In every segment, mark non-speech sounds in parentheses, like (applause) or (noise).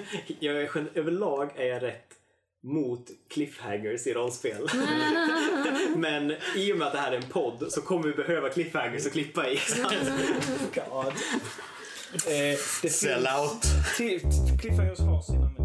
(laughs) jag är, överlag är jag rätt mot cliffhangers i rollspel. (laughs) Men i och med att det här är en podd så kommer vi behöva cliffhangers att klippa i. (laughs) God. Eh, det Sell out. Cliffhangers har sina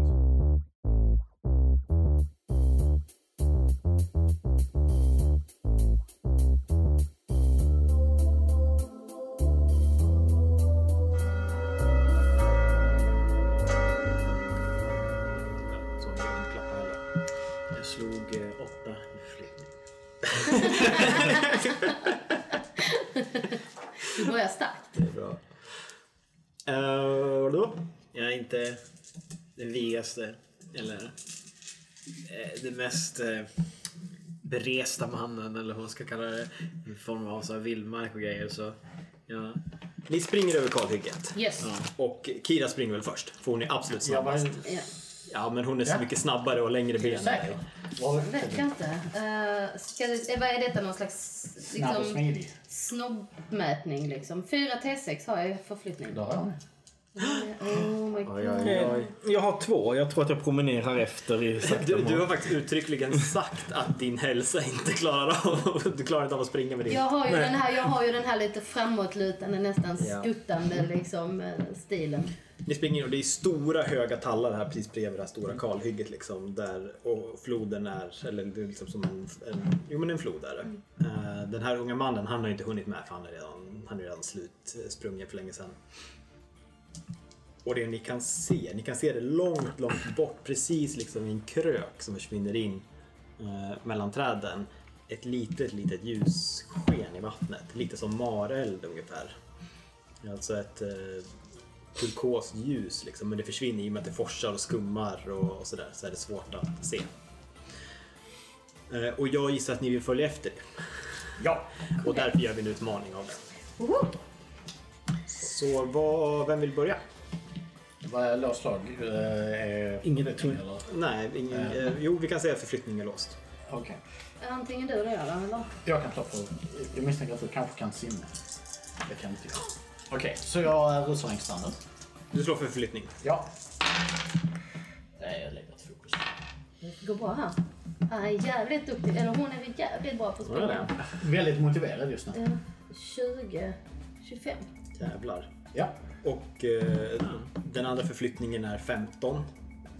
den vigaste eller eh, den mest eh, beresta mannen eller vad man ska kalla det. I form av så här vildmark och grejer. Så, ja. Ni springer över kalhygget. Yes. Och Kira springer väl först, för hon är absolut snabbast. Ja. Ja, men hon är så Ja. mycket snabbare och längre ben. vet inte. Uh, ska det, eh, vad är detta? Någon slags liksom, snobbmätning liksom? 4 T6 har jag i förflyttning. Där har jag Oh my god. Jag har två. Jag tror att jag promenerar efter i sakta Du, du har faktiskt uttryckligen sagt att din hälsa inte klarar av, du klarar inte av att springa med din. Jag har, ju Nej. den här, jag har ju den här lite framåtlutande, nästan skuttande liksom, eh, stilen. Ni springer och det är stora höga tallar här precis bredvid det här stora kalhygget liksom. Där, och floden är, eller det är liksom som en, en, jo men en flod är det. Eh, den här unga mannen han har inte hunnit med för han är redan, han är redan slutsprungen för länge sedan. Och det ni kan se, ni kan se det långt, långt bort precis liksom i en krök som försvinner in eh, mellan träden. Ett litet, litet ljussken i vattnet. Lite som mareld ungefär. Alltså ett eh, turkost ljus liksom, men det försvinner i och med att det forsar och skummar och, och sådär. Så är det svårt att se. Eh, och jag gissar att ni vill följa efter det. Ja. Och därför gör vi en utmaning av det. Så vad, vem vill börja? Vad är låst slag? Eh, är- Ingen tung. Eller? Nej, ingen, eh, jo vi kan säga att förflyttning är låst. Okej. Antingen du eller jag då, eller? Jag kan slå på... Jag misstänker att du kanske kan simma. Det kan inte jag. Okej, så jag rusar längs stranden. Du slår för förflyttning. Ja. Nej, jag lägger ett fokus. Det går bra här. Han är jävligt duktig, eller hon är jävligt bra på att springa. Väldigt motiverad just nu. Eh, 20, 25. Jävlar. Ja. Och eh, den andra förflyttningen är 15.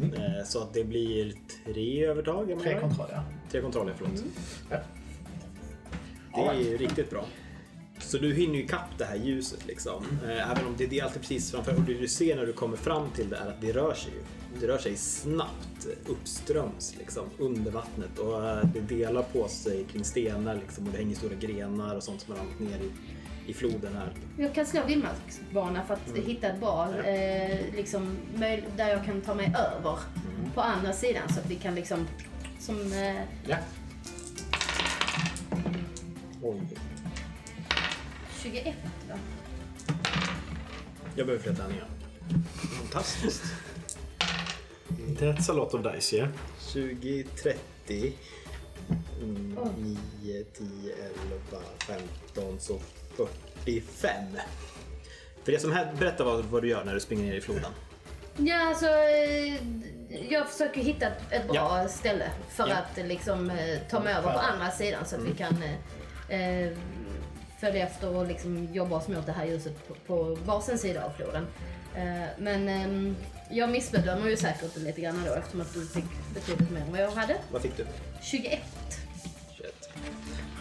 Eh, så att det blir tre övertag. Tre menar. kontroll, ja. Tre kontroller, förlåt. ja. Det är ju riktigt bra. Så du hinner ju ikapp det här ljuset liksom. Eh, Även om det, det är alltid precis framför. Och det du ser när du kommer fram till det är att det rör sig ju. Det rör sig snabbt uppströms liksom under vattnet. Och eh, det delar på sig kring stenar liksom. Och det hänger stora grenar och sånt som har ramlat ner i, i floden här. Jag kan slå vildmarksbana för att hitta ett bra, eh, liksom, där jag kan ta mig över på andra sidan så att vi kan liksom, som, eh, Ja. Oj. 21 då. Jag behöver fler tärningar. Fantastiskt. That's a lot of dice, yeah. 20, 30, mm, 9, 10, 11, 15, så 45. För det som här, berätta vad, vad du gör när du springer ner i floden. Ja, alltså, eh, jag försöker hitta ett, bra Ja. ställe för Ja. att eh, liksom, eh, ta mig över på andra sidan så att vi kan eh, följa efter och liksom jobba oss mot det här ljuset på, på varsin sida av floden. Eh, men eh, jag missbedömer ju säkert lite grann då eftersom att du fick betydligt mer än vad jag hade. Vad fick du? 21. 21.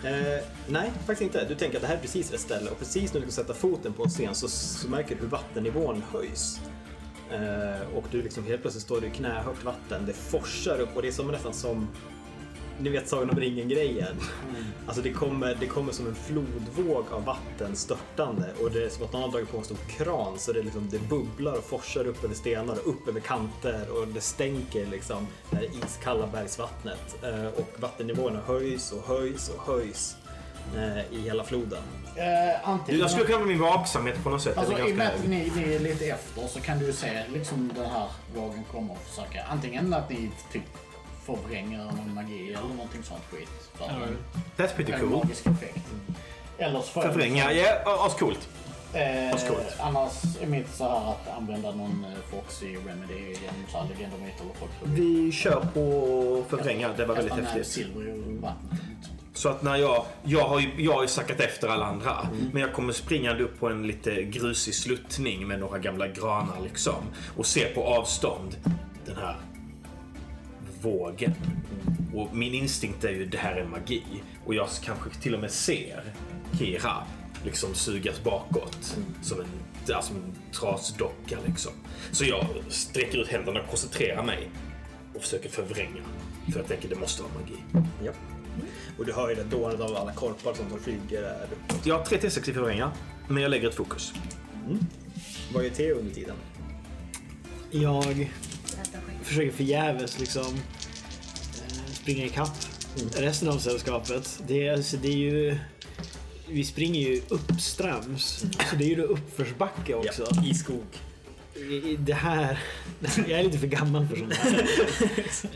Eh, nej, faktiskt inte. Du tänker att det här är precis rätt ställe och precis när du ska sätta foten på en scen så, så märker du hur vattennivån höjs. Eh, och du liksom helt plötsligt står du i knähögt vatten. Det forsar upp och det är som nästan som ni vet Sagan om ringen-grejen. Alltså det kommer, det kommer som en flodvåg av vatten störtande och det är som att någon har dragit på en stor kran så det, liksom, det bubblar och forsar upp över stenar och upp över kanter och det stänker liksom det här iskalla bergsvattnet. Eh, och vattennivåerna höjs och höjs och höjs eh, i hela floden. Eh, antingen... Jag skulle kunna vara min vaksamhet på något sätt. Alltså i och med att ni, ni är lite efter så kan du se liksom den här vågen komma och försöka. Antingen att ni typ förvränger någon magi eller någonting sånt skit. En- That's pretty en cool. magisk effekt. Eller så Förvränga, ja, ascoolt. Eh, Ascoolt. annars är mitt så här att använda någon eh, Foxy Remedy genom så här legend och myter eller folktro. Vi kör på förvränga. Det var väldigt häftigt. silver i vattnet. Så att när jag, jag har ju, jag har ju sackat efter alla andra. Men jag kommer springande upp på en lite grusig sluttning med några gamla granar liksom. Och ser på avstånd den här vågen. Och min instinkt är ju det här är magi. Och jag kanske till och med ser Kira liksom sugas bakåt. Som en, ja, som en trasdocka liksom. Så jag sträcker ut händerna, koncentrerar mig och försöker förvränga. För jag tänker det måste vara magi. Ja. Och du hör ju det dånet av alla korpar som flyger där. Jag har 3 T6 i förvränga, men jag lägger ett fokus. Vad gör Theo under tiden? Jag. Försöker förgäves liksom eh, springa ikapp resten av sällskapet. Det är, alltså, det är ju... Vi springer ju uppströms. Så det är ju det uppförsbacke också. Ja, I skog. Det här... (laughs) Jag är lite för gammal för sånt här.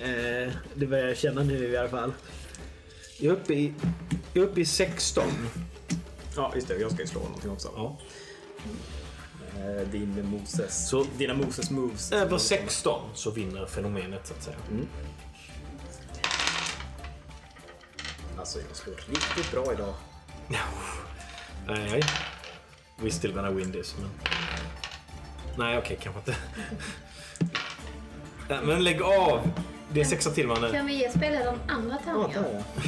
(laughs) Eh, Det börjar jag känna nu i alla fall. Jag är uppe i, jag är uppe i 16. Ja, just det. Jag ska ju slå någonting också. Ja. Eh, Din Moses. Så- Dina Moses moves. Över 16 så vinner fenomenet så att säga. Alltså, jag slår riktigt bra idag. (laughs) Nej, nej. We still gonna win this. Men... Nej, okej, kanske inte. (laughs) Men lägg av! Det är sexa till man. Kan vi ge spelledaren andra tärningar? ja.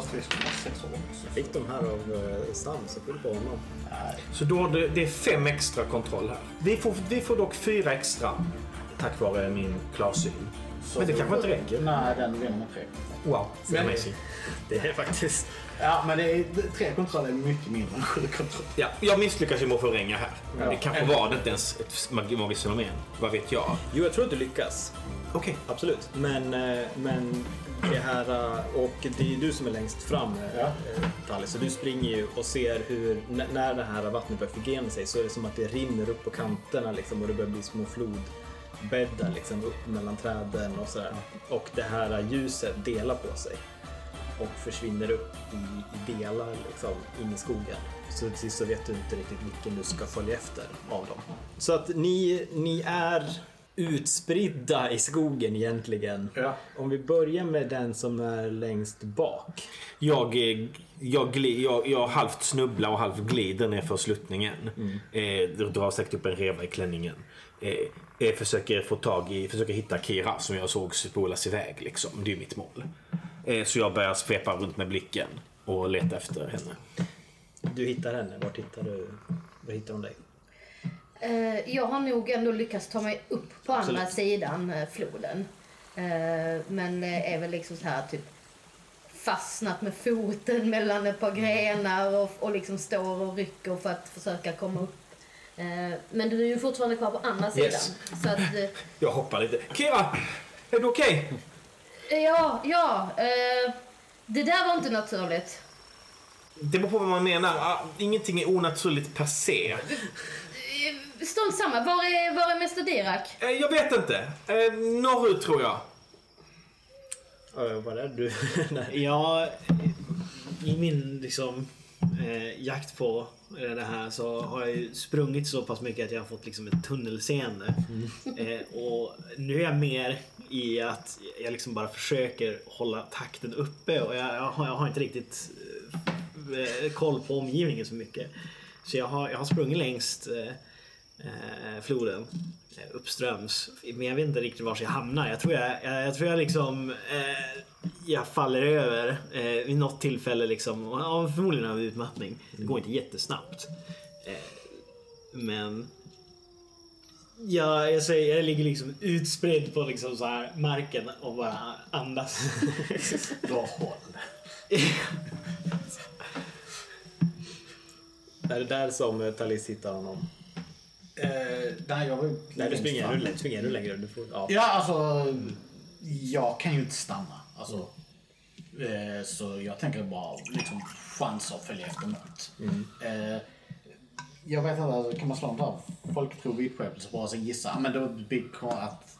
Fast vi ska ha sex år också. Fick de här av uh, Sam, så skyll på honom. Nej. Så då, det, det är fem extra kontroll här. Vi får, vi får dock fyra extra tack vare min klarsyn. Så Men det kanske inte räcker. Nej, den vinner med tre. Wow, Men- amazing. Det är faktiskt... Ja, men det är, tre kontroller är mycket mindre än sju kontroller. Ja, jag misslyckas ju med att få ränga här. Ja. det kanske var det inte ens ett mag- magiskt fenomen. Vad vet jag? Jo, jag tror att du lyckas. Okej. Absolut. Men, eh, men det här... eh, Och det är du som är längst fram, eh, Ja. Tally. Så du springer ju och ser hur... När det här vattnet börjar förgrena sig så är det som att det rinner upp på kanterna liksom, och det börjar bli små flodbäddar liksom, upp mellan träden och sådär. Och det här ljuset delar på sig. Och försvinner upp i, i delar liksom, in i skogen. Så till sist så vet du inte riktigt vilken du ska följa efter av dem. Så att ni, ni är utspridda i skogen egentligen. Ja. Om vi börjar med den som är längst bak. Jag, eh, jag, gli, jag, jag halvt snubblar och halvt glider ner för sluttningen. Eh, drar säkert upp en reva i klänningen. Eh, eh, försöker få tag i, försöker hitta Kira som jag såg spolas iväg liksom. Det är mitt mål. Eh, så jag börjar svepa runt med blicken och leta efter henne. Du hittar henne. Vart hittar du? Var hittar hon dig? Eh, jag har nog ändå lyckats ta mig upp på andra Absolut. sidan eh, floden. Eh, men är väl liksom så här typ fastnat med foten (laughs) mellan ett par grenar och, och liksom står och rycker för att försöka komma upp. Men du är ju fortfarande kvar på andra sidan. Yes. Så att, (laughs) Jag hoppar lite. Kira! Är du okej? ja, ja. Eh, det där var inte naturligt. Det beror på vad man menar. Ah, Ingenting är onaturligt per se. Eh, Strunt samma. Var är, var är Mäster Dirak? Eh, Jag vet inte. Eh, norrut tror jag. Var är du? (laughs) Nej. Jag, I min liksom, eh, jakt på eh, det här så har jag ju sprungit så pass mycket att jag har fått liksom ett tunnelseende. Eh, och nu är jag mer i att jag liksom bara försöker hålla takten uppe och jag, jag, har, jag har inte riktigt eh, koll på omgivningen så mycket. Så jag har, jag har sprungit längst eh, eh, floden eh, uppströms. Men jag vet inte riktigt var jag hamnar. Jag tror jag, jag, jag, tror jag liksom eh, jag faller över eh, vid något tillfälle liksom. Ja, förmodligen av utmattning. Det går inte jättesnabbt. Eh, men Ja, jag, säger, jag ligger liksom utspridd på liksom så här marken och bara andas. (laughs) Bra håll. (laughs) är det där som uh, Talis hittar honom? Eh, nej, jag var ju Nej, du springer ännu längre. Springer ännu längre. Du får, ja. Ja, alltså. Jag kan ju inte stanna. Alltså, eh, så jag tänker bara liksom chansa att följa efter något. Eh, jag vet inte, alltså, kan man slå en där folktro vidskepelse bara så gissa? Ja, Men då blir att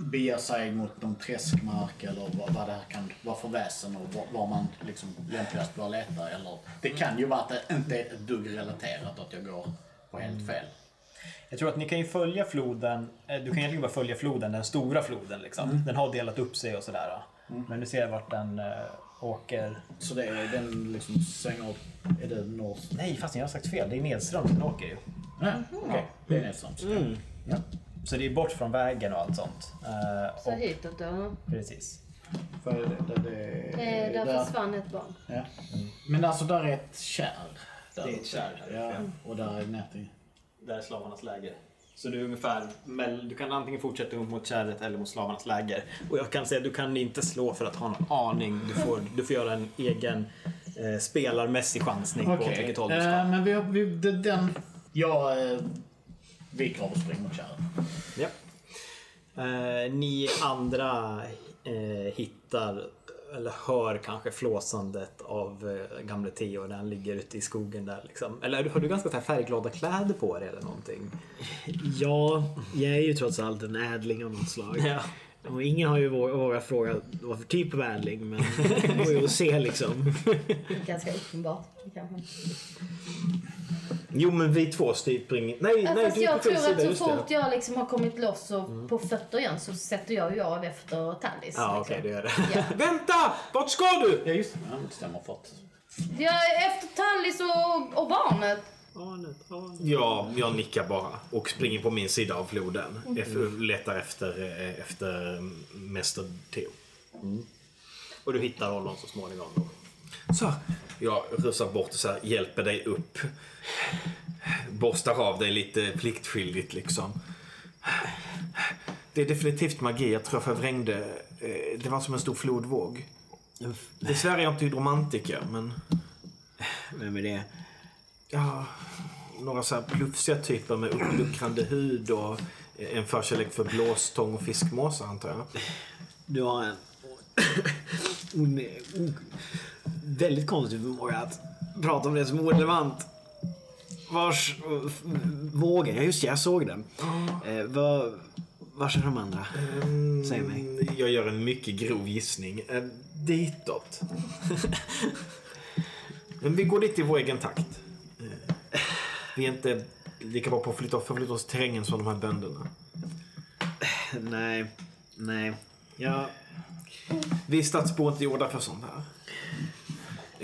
bege sig mot någon träskmark eller vad, vad det här kan vara för väsen och var, var man liksom lämpligast bör leta. Eller, det kan ju vara att det inte är ett dugg relaterat att jag går på helt fel. Jag tror att ni kan ju följa floden. eh, Du kan egentligen bara följa floden, den stora floden liksom. Den har delat upp sig och sådär. Men du ser vart den eh, åker. Så det är den liksom svänger upp, är det norr? Nej, fast jag har sagt fel. Det är nedströms den åker ju. Nej, okej. Det är nedströms. Ja. Så det är bort från vägen och allt sånt. Eh, Så och, hitåt då. precis. För det, det, det, Eh, där försvann ett barn. Ja. Men alltså där är ett kärr. Där Det är ett kärr Ja, och där är till... Där är slavarnas läger. Så du är ungefär, du kan antingen fortsätta mot kärret eller mot slavarnas läger. Och jag kan säga att du kan inte slå för att ha någon aning. Du får, du får göra en egen eh, spelarmässig chansning på åt vilket håll du ska. eh, men vi har, vi, den... Jag eh, viker av och springer mot kärret. Ja. Eh, ni andra eh, hittar eller hör kanske flåsandet av eh, gamle Theo när han ligger ute i skogen där liksom. Eller har du ganska så här färgglada kläder på dig eller någonting? Ja, jag är ju trots allt en ädling av något slag. Ja. Och ingen har ju vågat, vågat fråga vad för typ av ädling, men det går ju att se liksom. Ganska uppenbart kanske. Jo, men vi två springer... Nej, Ja, nej, fast du är jag på fel tror sida. att så Just det. fort jag liksom har kommit loss och på fötter igen så sätter jag ju av efter Tallis. Ja, liksom. okej, du gör det. Ja. (laughs) Vänta! Vart ska du? Ja, just det. Ja, det stämmer. Att... Jag är efter Tallis och, och barnet. Arnet, Arnet. Ja, jag nickar bara och springer på min sida av floden. Eff- Letar efter, eh, efter Mäster Theo. Och du hittar honom så småningom. Så, jag rusar bort och så här, hjälper dig upp. Borstar av dig lite pliktskyldigt liksom. Det är definitivt magi. Jag tror jag förvrängde. eh, Det var som en stor flodvåg. Dessvärre är jag inte hydromantiker, men... Vem är det? Ja, några så här plufsiga typer med uppluckrande hud och en förkärlek för blåstång och fiskmåsar antar jag. Du har en (coughs) väldigt konstig förmåga att prata om det som orelevant. Vars vågen, ja just det, jag såg den. Eh, vad, vars är de andra? Säg mig. Mm, Jag gör en mycket grov gissning. Eh, Ditåt. (laughs) Men vi går dit i vår egen takt. Eh, Vi är inte lika bra på att flytta, förflytta oss i terrängen som de här bönderna. Nej, nej. Ja, Vi stadsbor är gjorda för sånt här.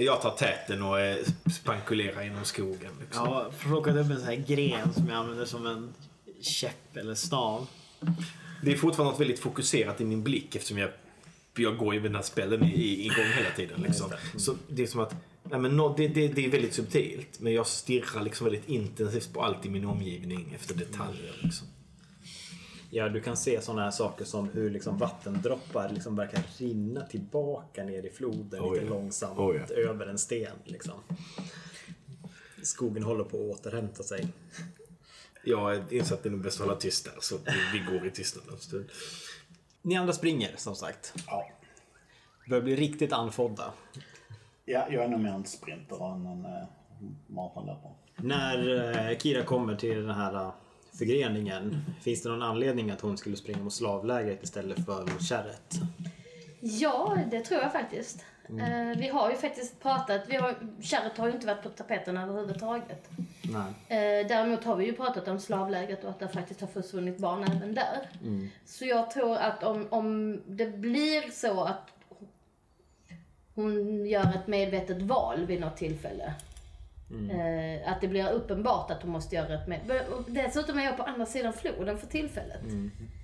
Jag tar täten och eh, spankulerar genom skogen. Liksom. har plockat upp en sån här gren som jag använder som en käpp eller stav. Det är fortfarande något väldigt fokuserat i min blick eftersom jag, jag går ju med den här i- igång hela tiden. Liksom. Så det är som att nej, men no, det, det, det är väldigt subtilt men jag stirrar liksom väldigt intensivt på allt i min omgivning efter detaljer. Liksom. Ja, du kan se sådana här saker som hur liksom vattendroppar liksom verkar rinna tillbaka ner i floden Oh lite ja. långsamt Oh ja. över en sten. Liksom. Skogen håller på att återhämta sig. Jag inser att det är nog bäst att hålla tyst där så vi, går i tystnad en stund. Ni andra springer som sagt. Ja. Börjar bli riktigt andfådda. ja, jag är nog mer en sprinter än en uh, maratonlöpare. När eh, Kira kommer till den här eh, förgreningen, finns det någon anledning att hon skulle springa mot slavlägret istället för mot kärret? Ja, det tror jag faktiskt. Mm. Eh, vi har ju faktiskt pratat, vi har, kärret har ju inte varit på tapeten överhuvudtaget. Nej. Eh, däremot har vi ju pratat om slavlägret och att det faktiskt har försvunnit barn även där. Så jag tror att om, om det blir så att hon gör ett medvetet val vid något tillfälle. Eh, att det blir uppenbart att hon måste göra ett med... och Dessutom är jag på andra sidan floden för tillfället.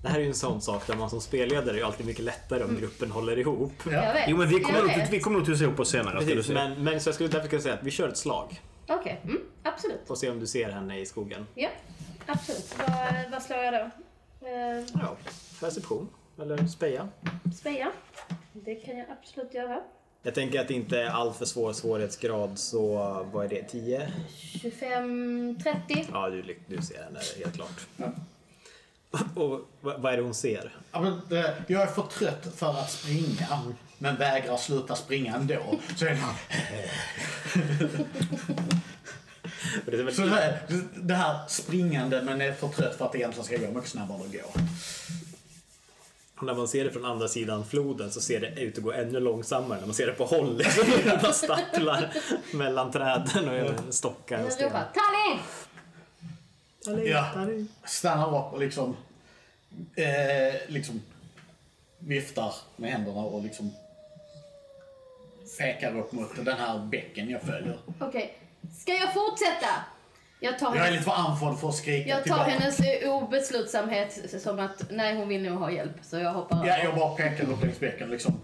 Det här är ju en sån sak där man som spelledare är ju alltid mycket lättare om gruppen håller ihop. Vet. Jo men vi kommer, nog, vi kommer nog tusa ihop oss senare. ska du Precis, se. men, men så jag skulle därför kunna säga att vi kör ett slag. Okej, mm, absolut. Får se om du ser henne i skogen. Ja, absolut. Vad, vad slår jag då? Eh, Ja, perception. Eller speja. speja. Det kan jag absolut göra. Jag tänker att det inte är allt för svår svårighetsgrad så vad är det? 10? 25, 30. Ja, du, du ser henne helt klart. Och vad är det hon ser? Ja, men, eh, jag är för trött för att springa, men vägrar sluta springa ändå. Så är det här, (laughs) Och det är väl så det, här, det här springande men är för trött för att det egentligen ska gå mycket snabbare att gå. Och när man ser det från andra sidan floden så ser det ut att gå ännu långsammare när man ser det på håll. (laughs) Det bara stapplar mellan träden och stockar och stenar. ropar Tallinn! Ja. Stannar upp och liksom, eh, liksom viftar med händerna och liksom pekar upp mot den här bäcken jag följer. Okej, ska jag fortsätta? Jag tar, Jag är hennes, lite för andfådd för att skrika jag tar tillbaka. hennes obeslutsamhet som att nej, hon vill nog ha hjälp. Så jag hoppar Ja, jag bara pekar upp längs bäcken liksom.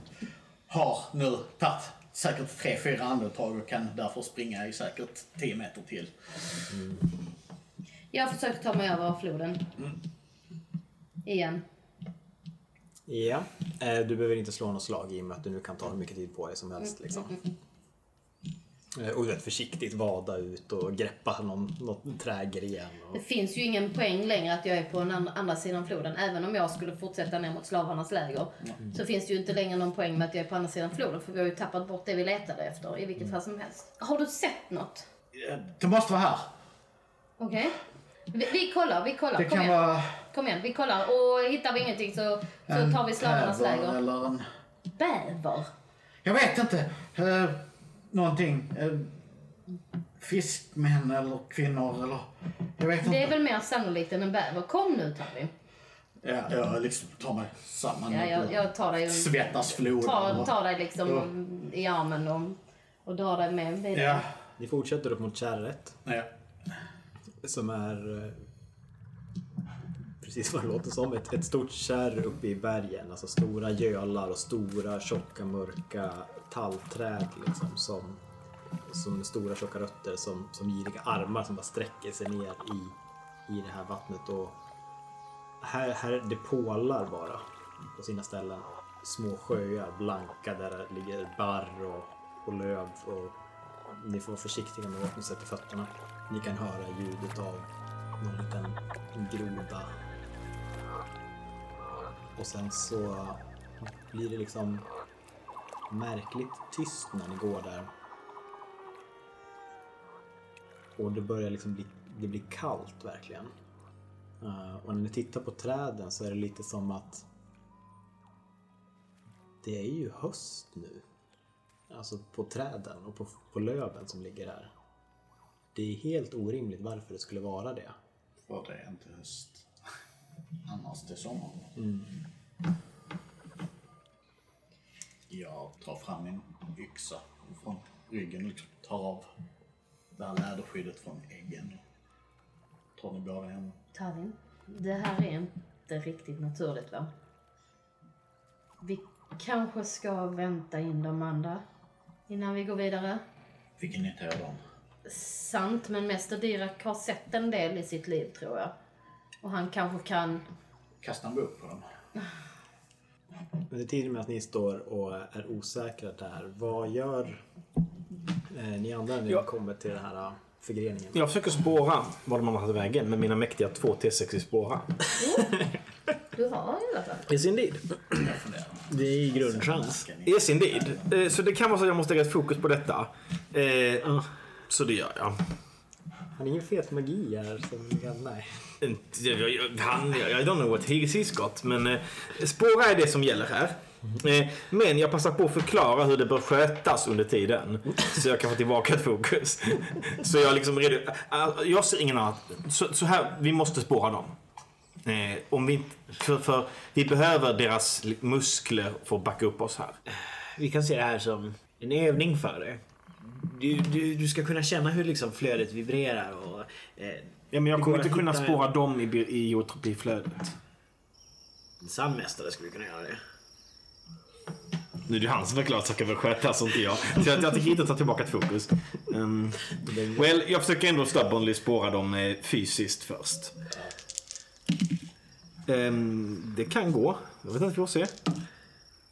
Har nu tagit säkert tre, fyra andetag och kan därför springa i säkert 10 meter till. Jag försöker ta mig över floden. Igen. Ja, eh, du behöver inte slå något slag i och med att du nu kan ta hur mycket tid på dig som helst. Liksom. Eh, Och rätt försiktigt vada ut och greppa någon, något trägren. Och... Det finns ju ingen poäng längre att jag är på den andra, sidan floden. Även om jag skulle fortsätta ner mot slavarnas läger. Så finns det ju inte längre någon poäng med att jag är på andra sidan floden. För vi har ju tappat bort det vi letade efter i vilket fall som helst. Har du sett något? Det måste vara här. Okej. Vi, vi kollar, vi kollar. Det Kom kan igen. vara Kom igen, vi kollar. Och hittar vi ingenting så, så en tar vi slavarnas bäver läger. eller en... Bäver? Jag vet inte. Eh, någonting. Eh, fiskmän eller kvinnor eller... Jag vet inte. Det är väl mer sannolikt än en bäver. Kom nu Tavin. Ja, jag liksom tar mig samman. Ja, jag, jag tar dig, Svettas floden. tar, och- tar dig liksom i armen och, och drar dig med vidare. Ja. Ni fortsätter upp mot kärret ja. som är eh, precis vad det låter som. Ett, ett stort kärr uppe i bergen. Alltså stora gölar och stora tjocka mörka tallträd liksom som, som stora tjocka rötter som, som giriga armar som bara sträcker sig ner i, i det här vattnet. Och här, här det pålar bara på sina ställen. Små sjöar, blanka där det ligger barr och, och löv. Och ni får vara försiktiga med vart ni sätter fötterna. Ni kan höra ljudet av någon liten groda. Och sen så blir det liksom märkligt tyst när ni går där. Och det börjar liksom bli, det blir kallt verkligen. Eh, och när ni tittar på träden så är det lite som att det är ju höst nu. Alltså på träden och på, på löven som ligger här. Det är helt orimligt varför det skulle vara det. För det är inte höst. Annars till sommar. Jag tar fram min yxa från ryggen och liksom tar av det här läderskyddet från äggen. Tar ni båda hem. Tavin, det här är inte riktigt naturligt va? Vi kanske ska vänta in de andra innan vi går vidare. Fick ni inte dem? Sant, men Mäster Dirak har sett en del i sitt liv tror jag. Och han kanske kan... Kastar en bok på dem. Under tiden med att ni står och är osäkra där, vad gör eh, ni andra när ni Ja. kommer till den här eh, förgreningen? Jag försöker spåra var de har tagit vägen med mina mäktiga två T6 i spåra. (laughs) Du har i alla fall. Yes indeed. Det är ju grundchans. Yes indeed. Eh, Så det kan vara så att jag måste lägga ett fokus på detta. Så det gör jag. Har ni ingen fet magi här? Som kan, nej. Han, I don't know what he he's got, men eh, spåra är det som gäller här. Eh, men jag passar på att förklara hur det bör skötas under tiden. Så jag kan få tillbaka ett fokus. Så jag liksom redo, Jag ser ingen annan. Så, så här, vi måste spåra dem. Eh, om vi, för, för vi behöver deras muskler för att backa upp oss här. Vi kan se det här som en övning för dig. Du, du, du ska kunna känna hur liksom flödet vibrerar och... Eh, Ja, men jag kommer inte kunna spåra dem i, i geotropiflödet. En sann mästare skulle kunna göra det. Nu är det han som förklarar att saker bör skötas och inte jag. Så jag, jag tänker inte ta tillbaka ett fokus. Um, well, jag försöker ändå stubbornly spåra dem eh, fysiskt först. Ehm, det kan gå. Jag vet inte, vi får se.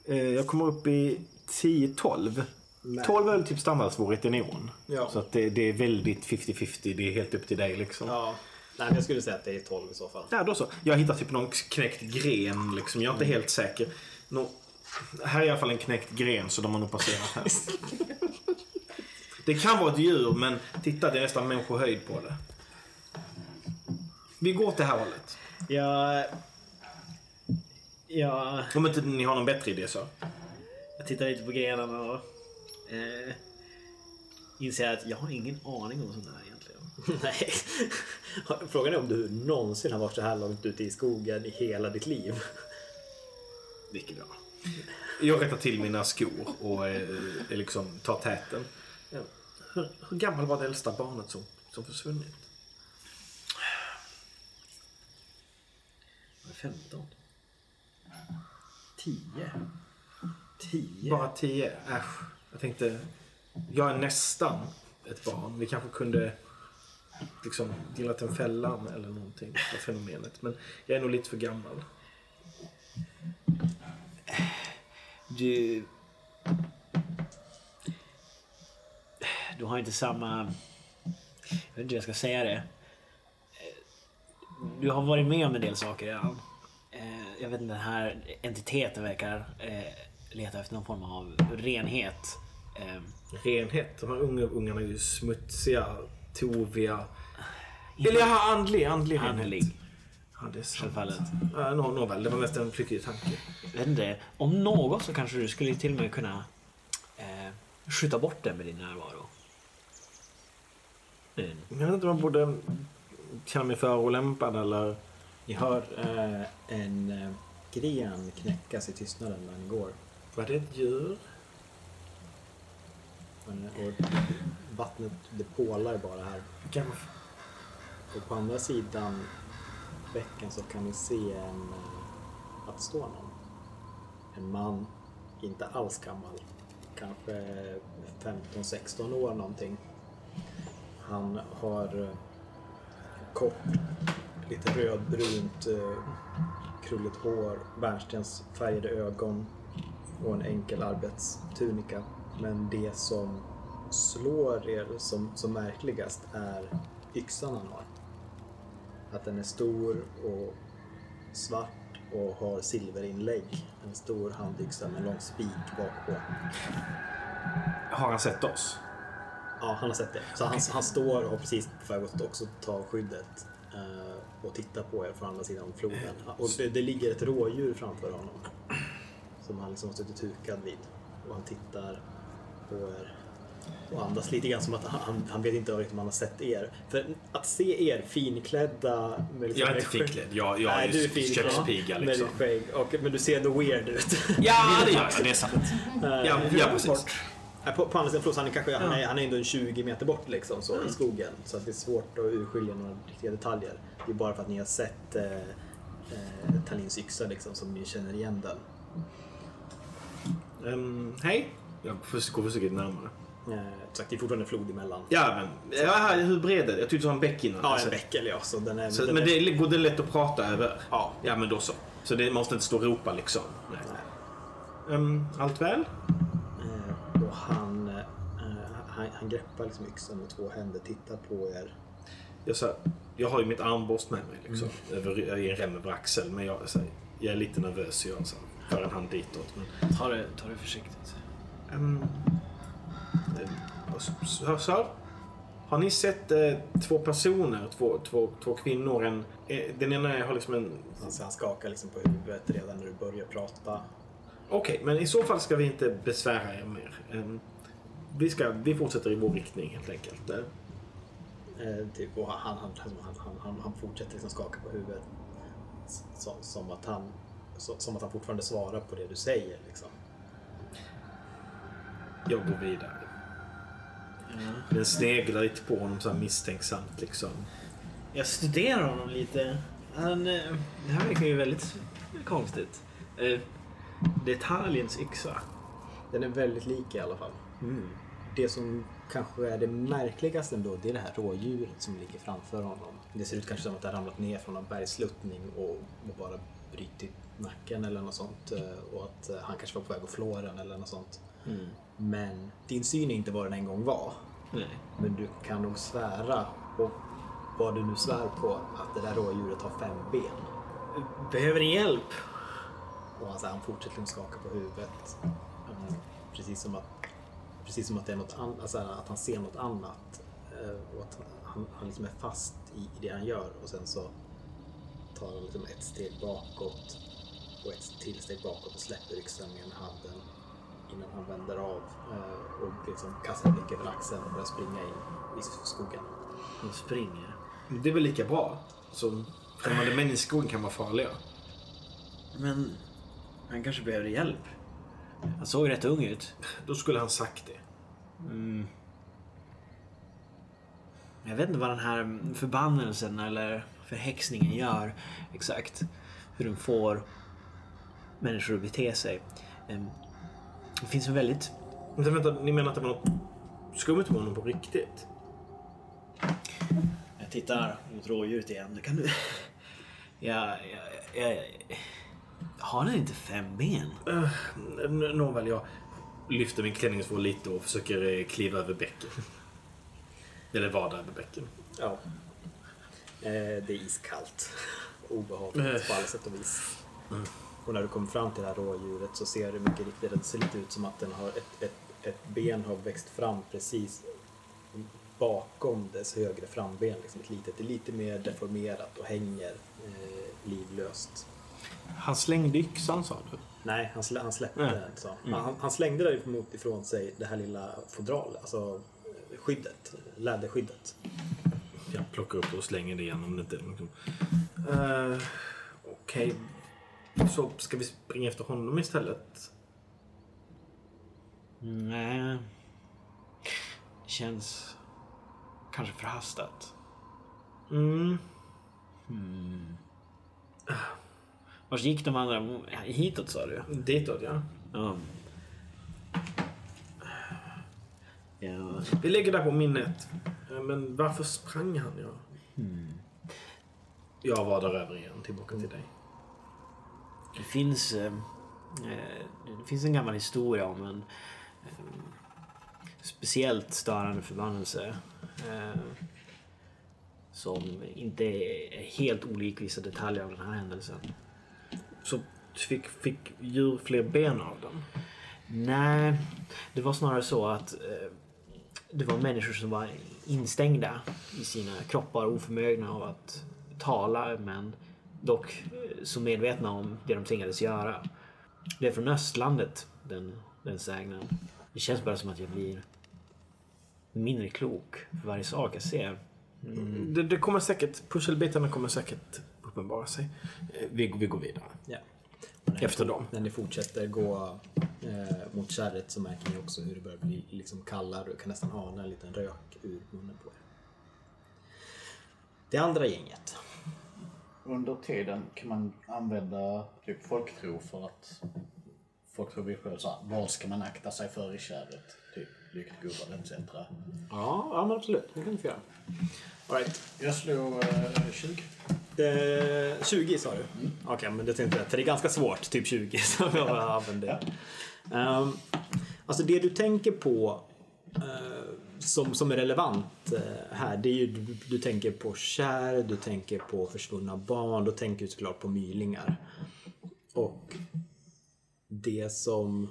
Eh, jag kommer upp i 10-12. 12 är väl typ standardsvårighet i neon. Ja. Så att det, det är väldigt 50-50. Det är helt upp till dig liksom. Ja. Nej, jag skulle säga att det är 12 i så fall. Ja, då så. Jag hittar typ någon knäckt gren liksom. Jag är inte helt säker. Nå, här är i alla fall en knäckt gren så de har nog passerat här. (laughs) Det kan vara ett djur men titta det är nästan människohöjd på det. Vi går åt det här hållet. Jag Ja, Om inte ni har någon bättre idé så. jag tittar lite på grenarna och eh, inser att jag har ingen aning om sånt här egentligen. (laughs) Nej. Frågan är om du någonsin har varit så här långt ute i skogen i hela ditt liv. (laughs) Mycket bra. Jag rättar till mina skor och eh, liksom tar täten. Ja. Hur, hur gammal var det äldsta barnet som, som försvunnit? Jag är 15. 10. 10. Bara tio? Äsch. Jag tänkte, jag är nästan ett barn. Vi kanske kunde liksom gillat en fällan eller någonting av fenomenet. Men jag är nog lite för gammal. Du... Du har inte samma... Jag vet inte hur jag ska säga det. Du har varit med om en del saker redan. Eh, jag vet inte, den här entiteten verkar eh, leta efter någon form av renhet. Eh, Renhet. De här unga ungarna är ju smutsiga, toviga. Eller jag andlig, andlig renhet. Andlig. Ja, det är sant. Självfallet. Ja, nå- nåväl, det var mest en flyckig tanke. Jag vet inte, om något så kanske du skulle till och med kunna eh, skjuta bort den med din närvaro. Mm. Jag vet inte om man borde känna mig förolämpad eller... Ni hör eh, en eh, gren knäckas i tystnaden när ni går. Var det ett djur? Och vattnet det pålar bara här. Och på andra sidan bäcken så kan ni se en, eh, att står någon. En man, inte alls gammal. Kanske 15-16 år någonting. Han har eh, kort, lite rödbrunt, eh, krulligt hår, bärnstensfärgade ögon och en enkel arbetstunika. Men det som slår er som, som märkligast är yxan han har. Att den är stor och svart och har silverinlägg. En stor handyxa med lång spik bakpå. Har han sett oss? Ja, han har sett det. Så han, han står och har precis på väg att också ta skyddet eh, och titta på er från andra sidan floden. Och det, det ligger ett rådjur framför honom. Som han liksom har suttit hukad vid. Och han tittar på er och andas lite grann som att han, han vet inte riktigt om han har sett er. För att se er finklädda med liksom Jag är inte finklädd. Jag, jag Nej, är ju finklädd. kökspiga liksom. skägg. Och, men du ser ändå weird ut. Ja, det gör jag. Det är sant. Eh, Ja, ja precis. På, på andra sidan floden, han är, kanske, han, är, han är ändå en 20 meter bort liksom, så, Mm. i skogen. Så att det är svårt att urskilja några riktiga detaljer. Det är bara för att ni har sett eh, eh, Talins yxa liksom, som ni känner igen den. Ehm, hej. Jag går försiktigt närmare. Eh, sagt, det är fortfarande flod emellan. Ja, men ja, hur bred är det? Jag tyckte det var en bäck innan. Ja, Alltså, en bäck eller ja. Så den är, Så, den men är, det är- går det lätt att prata över? Ja. Ja, men då så. Så det måste inte stå och ropa liksom? Nej. Ehm, allt väl? eh, och han, eh, han, han greppar liksom yxan med två händer, tittar på er. Jag, så här, jag har ju mitt armborst med mig liksom, Mm. över, i en rem över axeln. Men jag, så här, jag är lite nervös så jag så här, för en hand ditåt. Men, Ta, det, ta det försiktigt. Ehm, eh, vad s- s- Sir? Har ni sett eh, två personer, två, två, två kvinnor? En, eh, den ena har liksom en... Alltså, han skakar liksom på huvudet redan när du börjar prata. Okej, men i så fall ska vi inte besvära er mer. Ehm, vi, ska, vi fortsätter i vår riktning helt enkelt. Eh, Eh, typ, och han, han, han, han, han, han fortsätter liksom skaka på huvudet. Som, som, att han, så, som att han fortfarande svarar på det du säger. Liksom. Jag går vidare. Den sneglar lite på honom så här misstänksamt liksom. Jag studerar honom lite. Han, eh, det här verkar ju väldigt konstigt. Eh, Det är Talins yxa. Den är väldigt lik i alla fall. Det som kanske är det märkligaste ändå, det är det här rådjuret som ligger framför honom. Det ser ut kanske som att det har ramlat ner från en bergsluttning och, och bara brutit nacken eller något sånt. eh, Och att han kanske var på väg att flå den eller något sånt. Men din syn är inte vad den en gång var. Nej. Men du kan nog svära på vad du nu svär på att det där rådjuret har fem ben. Behöver ni hjälp? Och han, så här, han fortsätter att skaka på huvudet. Eh, Precis som att, precis som att, det är något an, alltså, att han ser något annat. Eh, Och att han, han liksom är fast i, i det han gör och sen så tar han liksom ett steg bakåt och ett tillsteg bakåt och släpper yxan ena handen innan han vänder av eh, och liksom kastar en blick över axeln och börjar springa in i skogen. De springer. Det är väl lika bra. Som främmande män i skogen kan vara farliga. Men han kanske behövde hjälp. Han såg rätt ung ut. Då skulle han sagt det. Jag vet inte vad den här förbannelsen eller förhäxningen gör exakt. Hur den får människor att bete sig. Det finns en väldigt... Men vänta, ni menar att det var något skumt med honom på riktigt? Jag tittar mot rådjuret igen. Kan du... Jag, jag, jag... Har den inte fem ben? N- Nåväl, jag lyfter min klänningsvål lite och försöker eh, kliva över bäcken. Eller vada över bäcken. Ja. Eh, det är iskallt. Obehagligt på alla sätt och vis. Och när du kommer fram till det här rådjuret så ser du mycket riktigt att det ser lite ut som att den har ett, ett, ett ben har växt fram precis bakom dess högre framben. Liksom ett litet, det är lite mer deformerat och hänger eh, livlöst. Han slängde yxan sa du? Nej, han, slä, han släppte den. Så. Han, han slängde däremot ifrån sig det här lilla fodral, alltså eh, skyddet, läderskyddet. Jag plockar upp det och slänger det igen om det inte... Liksom. Uh, Okej. Så ska vi springa efter honom istället? Nej. Det känns kanske förhastat. Mm. Vart gick de andra? Hitåt sa du? Ditåt ja. Ja. Ja. Vi lägger där på minnet. Men varför sprang han? Ja? Jag vadar över igen, tillbaka till dig. Det finns, eh, eh, det finns en gammal historia om en eh, speciellt störande förbannelse. Eh, som inte är helt olik vissa detaljer av den här händelsen. Så fick, fick djur fler ben av den? Nej, det var snarare så att eh, det var människor som var instängda i sina kroppar, oförmögna av att tala, men dock så medvetna om det de tvingades göra. Det är från östlandet, den, den sägnen. Det känns bara som att jag blir mindre klok för varje sak jag ser. Det, det kommer säkert, pusselbitarna kommer säkert uppenbara sig. Eh, Vi, vi går vidare. Ni Efter dem. När ni fortsätter gå eh, mot kärret så märker ni också hur det börjar bli liksom kallare och kan nästan ana en liten rök ur munnen på er. Det andra gänget. Under tiden kan man använda typ folktro för att folk tror vi själv såhär, vad ska man akta sig för i kärret? Typ lyktgubbar etc. Ja, ja men absolut. Det kan du få göra. All right. Jag slog eh, 20. Eh, 20 sa du? Okej, men det tänkte jag. För det är ganska svårt, typ 20. (laughs) Så jag använder det. Ehm, alltså det du tänker på eh, som, som är relevant eh, här, det är ju du, du tänker på kär, du tänker på försvunna barn, då tänker du såklart på mylingar. Och det som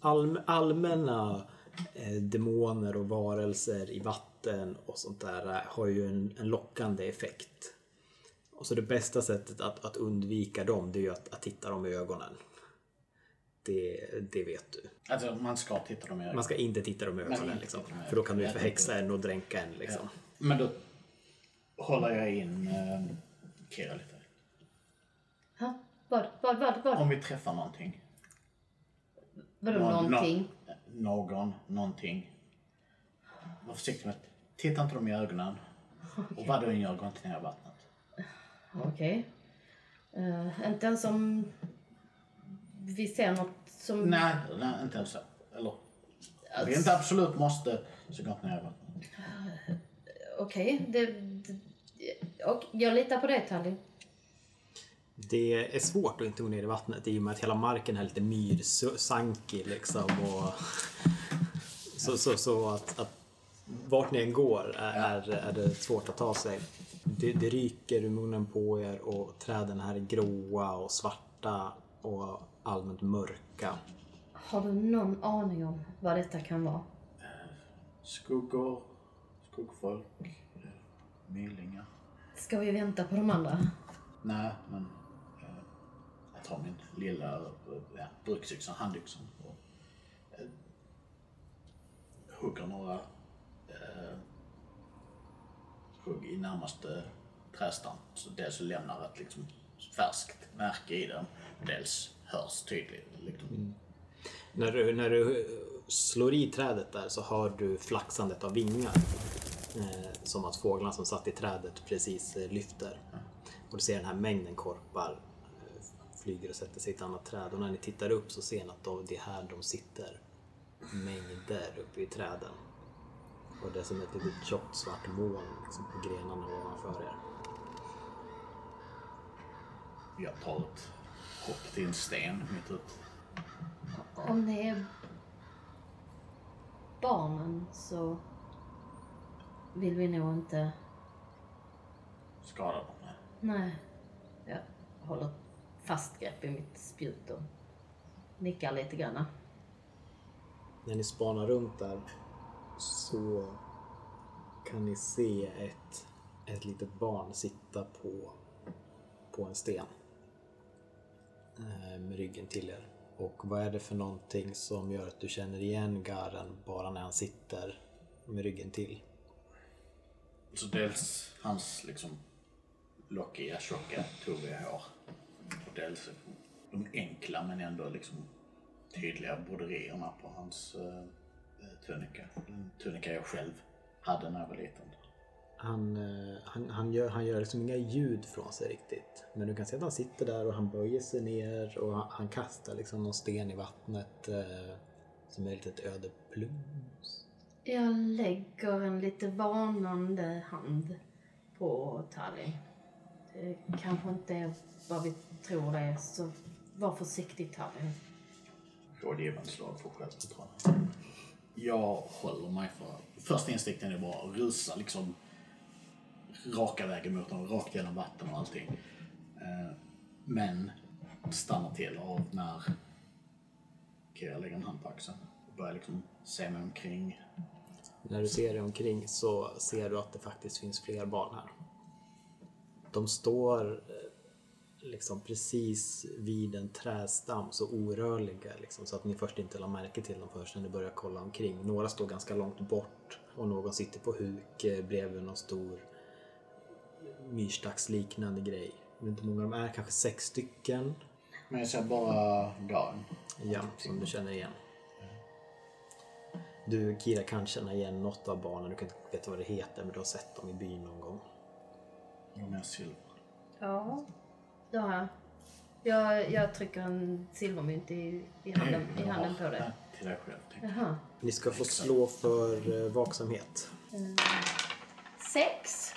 all, allmänna eh, demoner och varelser i vatten och sånt där eh, har ju en, en lockande effekt. Och så det bästa sättet att, att undvika dem det är ju att, att titta dem i ögonen. Det, det vet du. Alltså man ska titta dem i ögonen. Man ska inte titta dem i ögonen liksom. dem i För då kan du ju förhäxa en och dränka en liksom. Men då håller jag in eh, Kira lite. Ha? Vad, vad, vad, vad? Om vi träffar någonting. Vadå Någon- någonting? nå- någon, någonting. Var försiktig med Titta inte dem i ögonen. Och vad du än gör, gå inte ner i vattnet. Okej. Eh, inte ens om vi ser något som... Nej, nej inte ens så. Eller, om vi inte absolut måste, så gå inte ner i vattnet. Okej, det, det, och jag litar på dig Tally. Det är svårt att inte gå ner i vattnet i och med att hela marken är lite myrsankig liksom. Och (laughs) så, så, så att, att vart ni än går är, är, är det svårt att ta sig. Det, det ryker ur munnen på er och träden här är gråa och svarta och allmänt mörka. Har du någon aning om vad detta kan vara? Skuggor, skuggfolk, mylingar. Ska vi vänta på de andra? Nej, men eh, jag tar min lilla eh, bruksyxa, handyxan och eh, hugger några eh, hugg i närmaste trädstam. Så dels så lämnar ett liksom, färskt märke i den, dels hörs tydligt. Liksom. När du, när du slår i trädet där så hör du flaxandet av vingar. Eh, som att fåglarna som satt i trädet precis eh, lyfter. Och du ser den här mängden korpar eh, flyger och sätter sig i ett annat träd. Och när ni tittar upp så ser ni att de- det är här de sitter. Mängder uppe i träden. Och det är som ett litet tjockt svart moln liksom, på grenarna ovanför er. Jag tar ett hopp till en sten mitt ut. Om det är barnen så vill vi nog inte... Skadar dem. Nej. Jag håller fast grepp i mitt spjut och nickar lite grann. När ni spanar runt där så kan ni se ett, ett litet barn sitta på, på en sten. Eh, med ryggen till er. Och vad är det för någonting som gör att du känner igen Garen bara när han sitter med ryggen till? Så dels hans liksom lockiga, tjocka, toviga hår. Och dels de enkla men ändå liksom tydliga broderierna på hans uh, tunika. Den tunika jag själv hade när jag var liten. Han, eh, han, han, gör, han gör liksom inga ljud från sig riktigt. Men du kan se att han sitter där och han böjer sig ner och han, han kastar liksom någon sten i vattnet eh, som är ett litet öde plums. Jag lägger en lite varnande hand på Tallinn. Det kanske inte är vad vi tror det är, så var försiktig Tallinn. Rådgivande slag för självförtroende. Jag håller mig för... Första instinkten är bara att rusa liksom raka vägen mot honom, rakt genom vatten och allting. Eh, men stannar till av när Kira lägger en hand på axeln och börjar liksom se mig omkring. När du ser dig omkring så ser du att det faktiskt finns fler barn här. De står eh, liksom precis vid en trädstam, så orörliga liksom, så att ni först inte la märke till dem först när ni börjar kolla omkring. Några står ganska långt bort och någon sitter på huk eh, bredvid någon stor myrstacksliknande grej. Jag vet inte hur många de är, kanske sex stycken. Men jag ser bara Garen. Ja, som du känner igen. Du Kira kan känna igen något av barnen, du kan inte veta vad det heter men du har sett dem i byn någon gång. Och mer silver. Ja, det har jag. Jag, jag trycker en silvermynt i, i, handen, i handen på. Nej, Till dig själv. jag. Jaha. Ni ska få slå för eh, vaksamhet. Sex.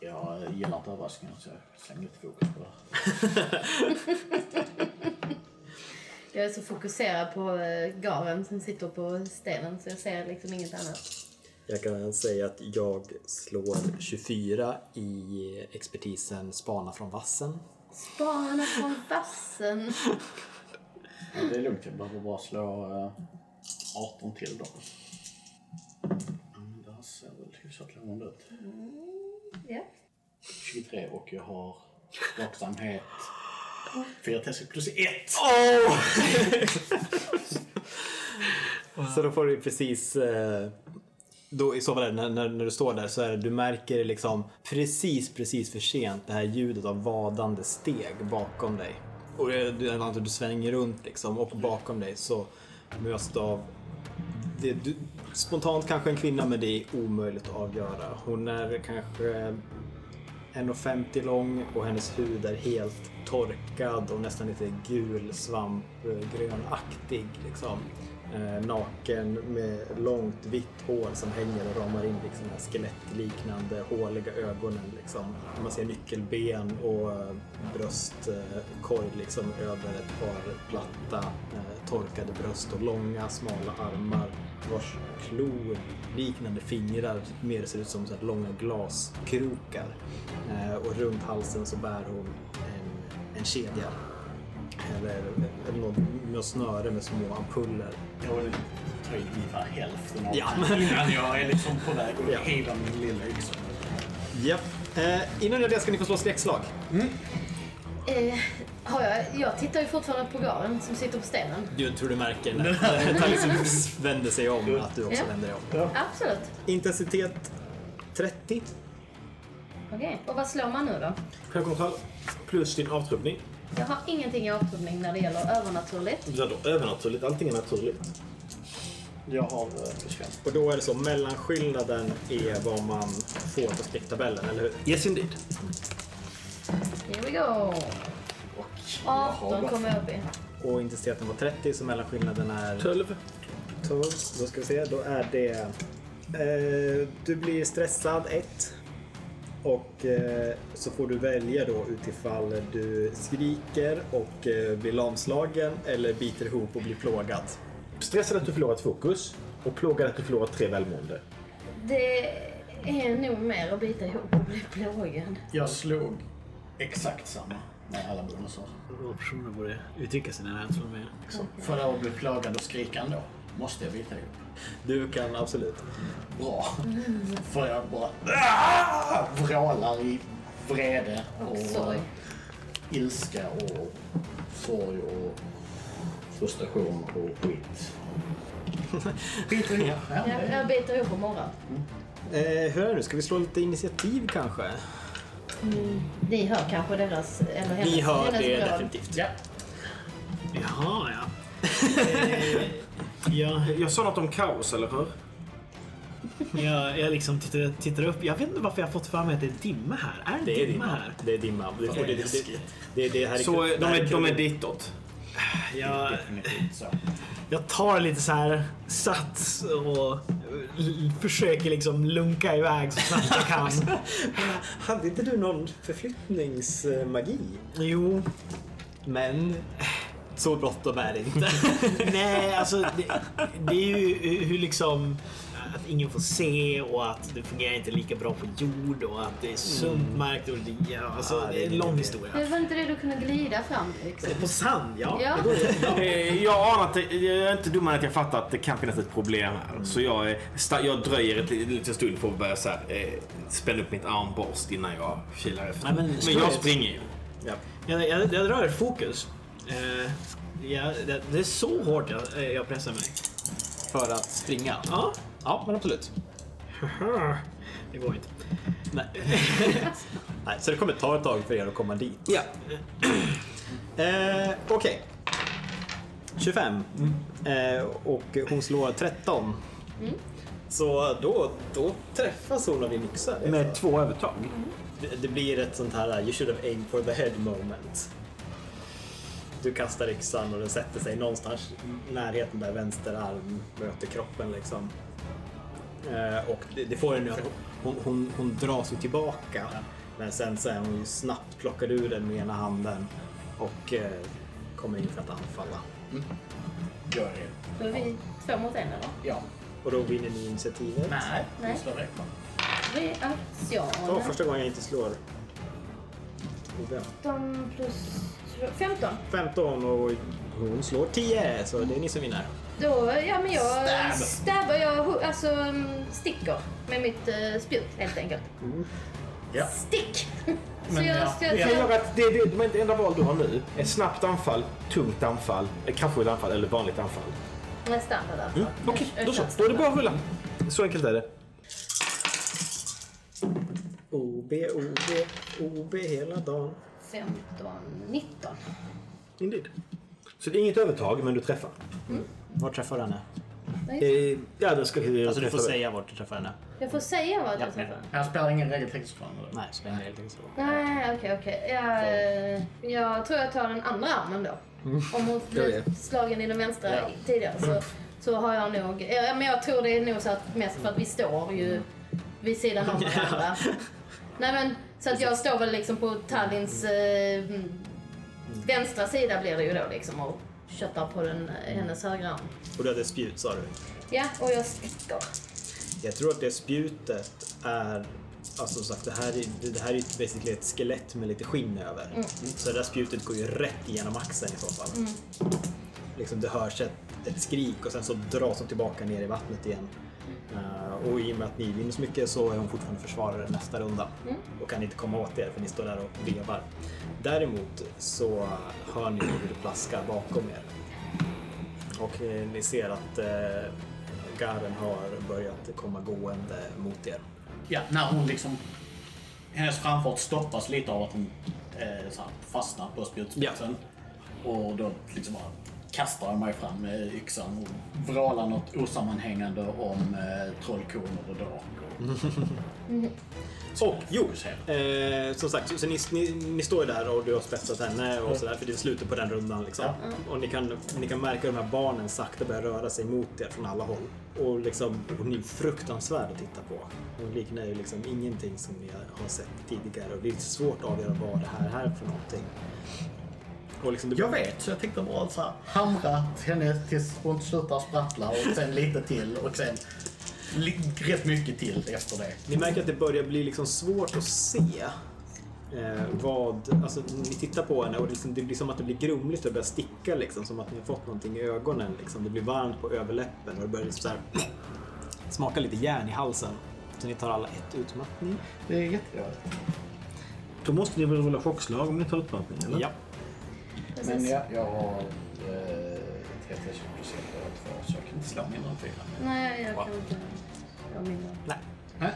Jag gillar inte överraskningar så jag slänger lite fokus på det. (laughs) Jag är så fokuserad på eh, garen som sitter på stenen så jag ser liksom inget annat. Jag kan säga att jag slår 24 i expertisen spana från vassen. Spana från vassen. Ja, det är lugnt, jag behöver bara slå eh, 18 till då. Lovande ut. Ja. 23 och jag har vaksamhet 4 test plus 1. Så då får du precis... eh, Då, I så fall, när, när, när du står där så är det, du märker liksom precis, precis för sent det här ljudet av vadande steg bakom dig. Och det, du, du, du svänger runt liksom och bakom dig så möts du av det, du, spontant kanske en kvinna men det är omöjligt att avgöra. Hon är kanske 1,50 lång och hennes hud är helt torkad och nästan lite gul svampgrönaktig. Liksom. Eh, naken med långt vitt hår som hänger och ramar in liksom, de här skelettliknande håliga ögonen. Liksom. Man ser nyckelben och eh, bröstkorg eh, liksom, över ett par platta eh, torkade bröst och långa smala armar vars klor-liknande fingrar mer ser ut som så här långa glaskrokar. Eh, och runt halsen så bär hon en, en kedja. Eller, eller något, snöre med små ampuller. Jag vill ta in ungefär hälften av Ja. (laughs) innan jag är liksom på väg att Ja. hela min lilla yxa. Ja. Eh, innan jag det ska ni få slå skräckslag. Eh, har jag, jag tittar ju fortfarande på garen som sitter på stenen. Du tror du märker när (laughs) han liksom vänder sig om att du också Ja. vänder dig om. Absolut. Intensitet 30. Okej. Och vad slår man nu då? Självkontroll plus din avtrubbning. Jag har ingenting i avtrubbning när det gäller övernaturligt. Du då övernaturligt, allting är naturligt. Jag har eh, fem. Och då är det så, mellanskillnaden är vad man får på skräcktabellen, eller hur? Yes indeed. Here we go. Och jag har 18 kommer jag upp i. Och intensiteten var 30, så mellanskillnaden är 12. 12. Då ska vi se, då är det... Eh, du blir stressad 1. Och eh, så får du välja då utifall du skriker och eh, blir lamslagen eller biter ihop och blir plågad. Stressad att du förlorat fokus och plågad att du förlorat tre välmående. Det är nog mer att bita ihop och bli plågad. Jag slog exakt samma med alla bonusar. Personer borde uttrycka sina rädslor mer. För att bli plågad och skrika ändå måste jag bita ihop. Du kan absolut. Bra. För jag bara ah! vrålar i vrede och, Och sorg. ilska och sorg och frustration och skit. (laughs) Biter ihop. Ja, Jag, biter ihop och morrar. Eh, hur är det nu? Ska vi slå lite initiativ kanske? Ni hör kanske deras, eller hennes, Vi hör hennes det definitivt. Ja. Jaha, ja. Eh, jag, sa något om kaos, eller hur? jag, jag liksom tittar, tittar upp. Jag vet inte varför jag har fått för mig att det är dimma här. Är det, Det är dimma dimma. här? Det är dimma. Det, Fan, det, det, det, det, här är Så de är, de är ditåt. Jag, jag tar lite så här sats och försöker liksom lunka iväg så snabbt jag kan. (laughs) Hade inte du någon förflyttningsmagi? Jo, Men så bråttom är det inte. (laughs) nej alltså det, det är ju hur liksom att ingen får se och att det fungerar inte lika bra på jord och att det är sumpmark och det, ja, alltså, Ja, det är en lång historia. Men var inte det du kunde glida fram liksom? På sand, ja. Ja. (laughs) Eh, Jag anar att det, jag är inte dummare än att jag fattar att det kan finnas ett problem här. Så jag, jag dröjer ett li- liten stund för att börja så här, eh, spänna upp mitt armborst innan jag kilar efter. Nej, men men jag springer ju. ja. Jag, jag, jag drar ett fokus. Eh, jag, det, det är så hårt jag, eh, jag pressar mig. För att springa? Ja, Ja, men absolut. det går inte. Nej. (laughs) Nej, så det kommer ta ett tag för er att komma dit. Ja. (clears throat) Eh, Okej. 25. Eh, och hon slår 13. Så då, då träffas hon av din yxa. Med två övertag. Det, det blir ett sånt här you should have aimed for the head moment. Du kastar yxan och den sätter sig någonstans i närheten där vänster arm möter kroppen liksom. Eh, och det, det får henne att hon, hon, hon dras ju tillbaka. Men sen så är hon ju snabbt plockad ur den med ena handen och eh, kommer in för att anfalla. Gör det. Då är vi två mot en eller? Ja. Och då vinner ni initiativet. Nej, Nej. vi slår rätt. Reaktion. Så, första gången jag inte slår. 15 plus 15. 15 och hon slår 10 så det är ni som vinner. Då, ja men jag Stab. stabbar, jag alltså mm, sticker med mitt uh, spjut helt enkelt. Ja. Stick! (laughs) Så Men jag ja, ska... ja. Jag gör att det, det, det, det enda val du har nu är snabbt anfall, tungt anfall, kraftfullt anfall eller vanligt anfall. Nej, standard alltså. Mm, Okej, Jag- jag då så. Då är det bara att rulla. Så enkelt är det. OB, OB, OB hela dagen. 15, 19. Indeed. Så det är inget övertag, men du träffar. Var träffar du henne? Eh, ja, då ska vi Alltså du får säga vart du träffar henne. Jag får säga vad Ja, jag träffar. Här spelar ingen regeltext för honom. Nej, spelar ingen roll. så. Nej, okej, okej. Jag, eh, jag tror jag tar den andra armen då. Om hon blev slagen i den vänstra Ja. tidigare så, så har jag nog... Ja, men jag tror det är nog så att mest för att vi står ju vid sidan om (laughs) varandra. Nej men, så att jag står väl liksom på Tallins eh, vänstra sida blir det ju då liksom och köttar på den, hennes högra arm. Och du hade spjut sa du? Ja, och jag sticker. Jag tror att det spjutet är Alltså som sagt, det här är, det här är ju basically ett skelett med lite skinn över. Så det där spjutet går ju rätt igenom axeln i så fall. Liksom det hörs ett, ett skrik och sen så dras de tillbaka ner i vattnet igen. Eh, och i och med att ni vinner så mycket så är hon fortfarande försvarare nästa runda. Och kan inte komma åt er för ni står där och vevar. Däremot så hör ni hur det plaskar bakom er. Och eh, ni ser att eh, Garen har börjat komma gående mot er. Ja, när hon liksom... Hennes framfart stoppas lite av att hon eh, så här, fastnar på spjutspetsen. Och då liksom bara kastar jag mig fram med yxan och vrålar något osammanhängande om eh, trollkonor och drakar. Och jo, eh, som sagt, så, så ni, ni, ni står ju där och du har spetsat henne och sådär för det är slutet på den rundan liksom. Och ni kan, ni kan märka de här barnen sakta börjar röra sig mot er från alla håll. Och liksom, hon är fruktansvärd att titta på. Hon liknar ju liksom ingenting som ni har sett tidigare och det är svårt att avgöra vad det här är för någonting. Och liksom det Jag vet, så jag tänkte bara så här, hamra henne tills hon slutar sprattla och sen lite till och sen rätt mycket till efter det. Ni märker att det börjar bli liksom svårt att se eh, vad... Alltså, ni tittar på henne och det, liksom, det blir som att det blir grumligt och det börjar sticka liksom. Som att ni har fått någonting i ögonen. Liksom. Det blir varmt på överläppen och det börjar liksom så här, (clears throat) smaka lite järn i halsen. Så ni tar alla ett utmattning. Det är jätteroligt. Då måste ni väl rulla chockslag om ni tar utmattning, eller? Ja. Men ja, jag har eh, 30 procent och två så jag kan inte slå mindre än fyra. Nej, jag kan inte. Jag mindre. Nej. Nej.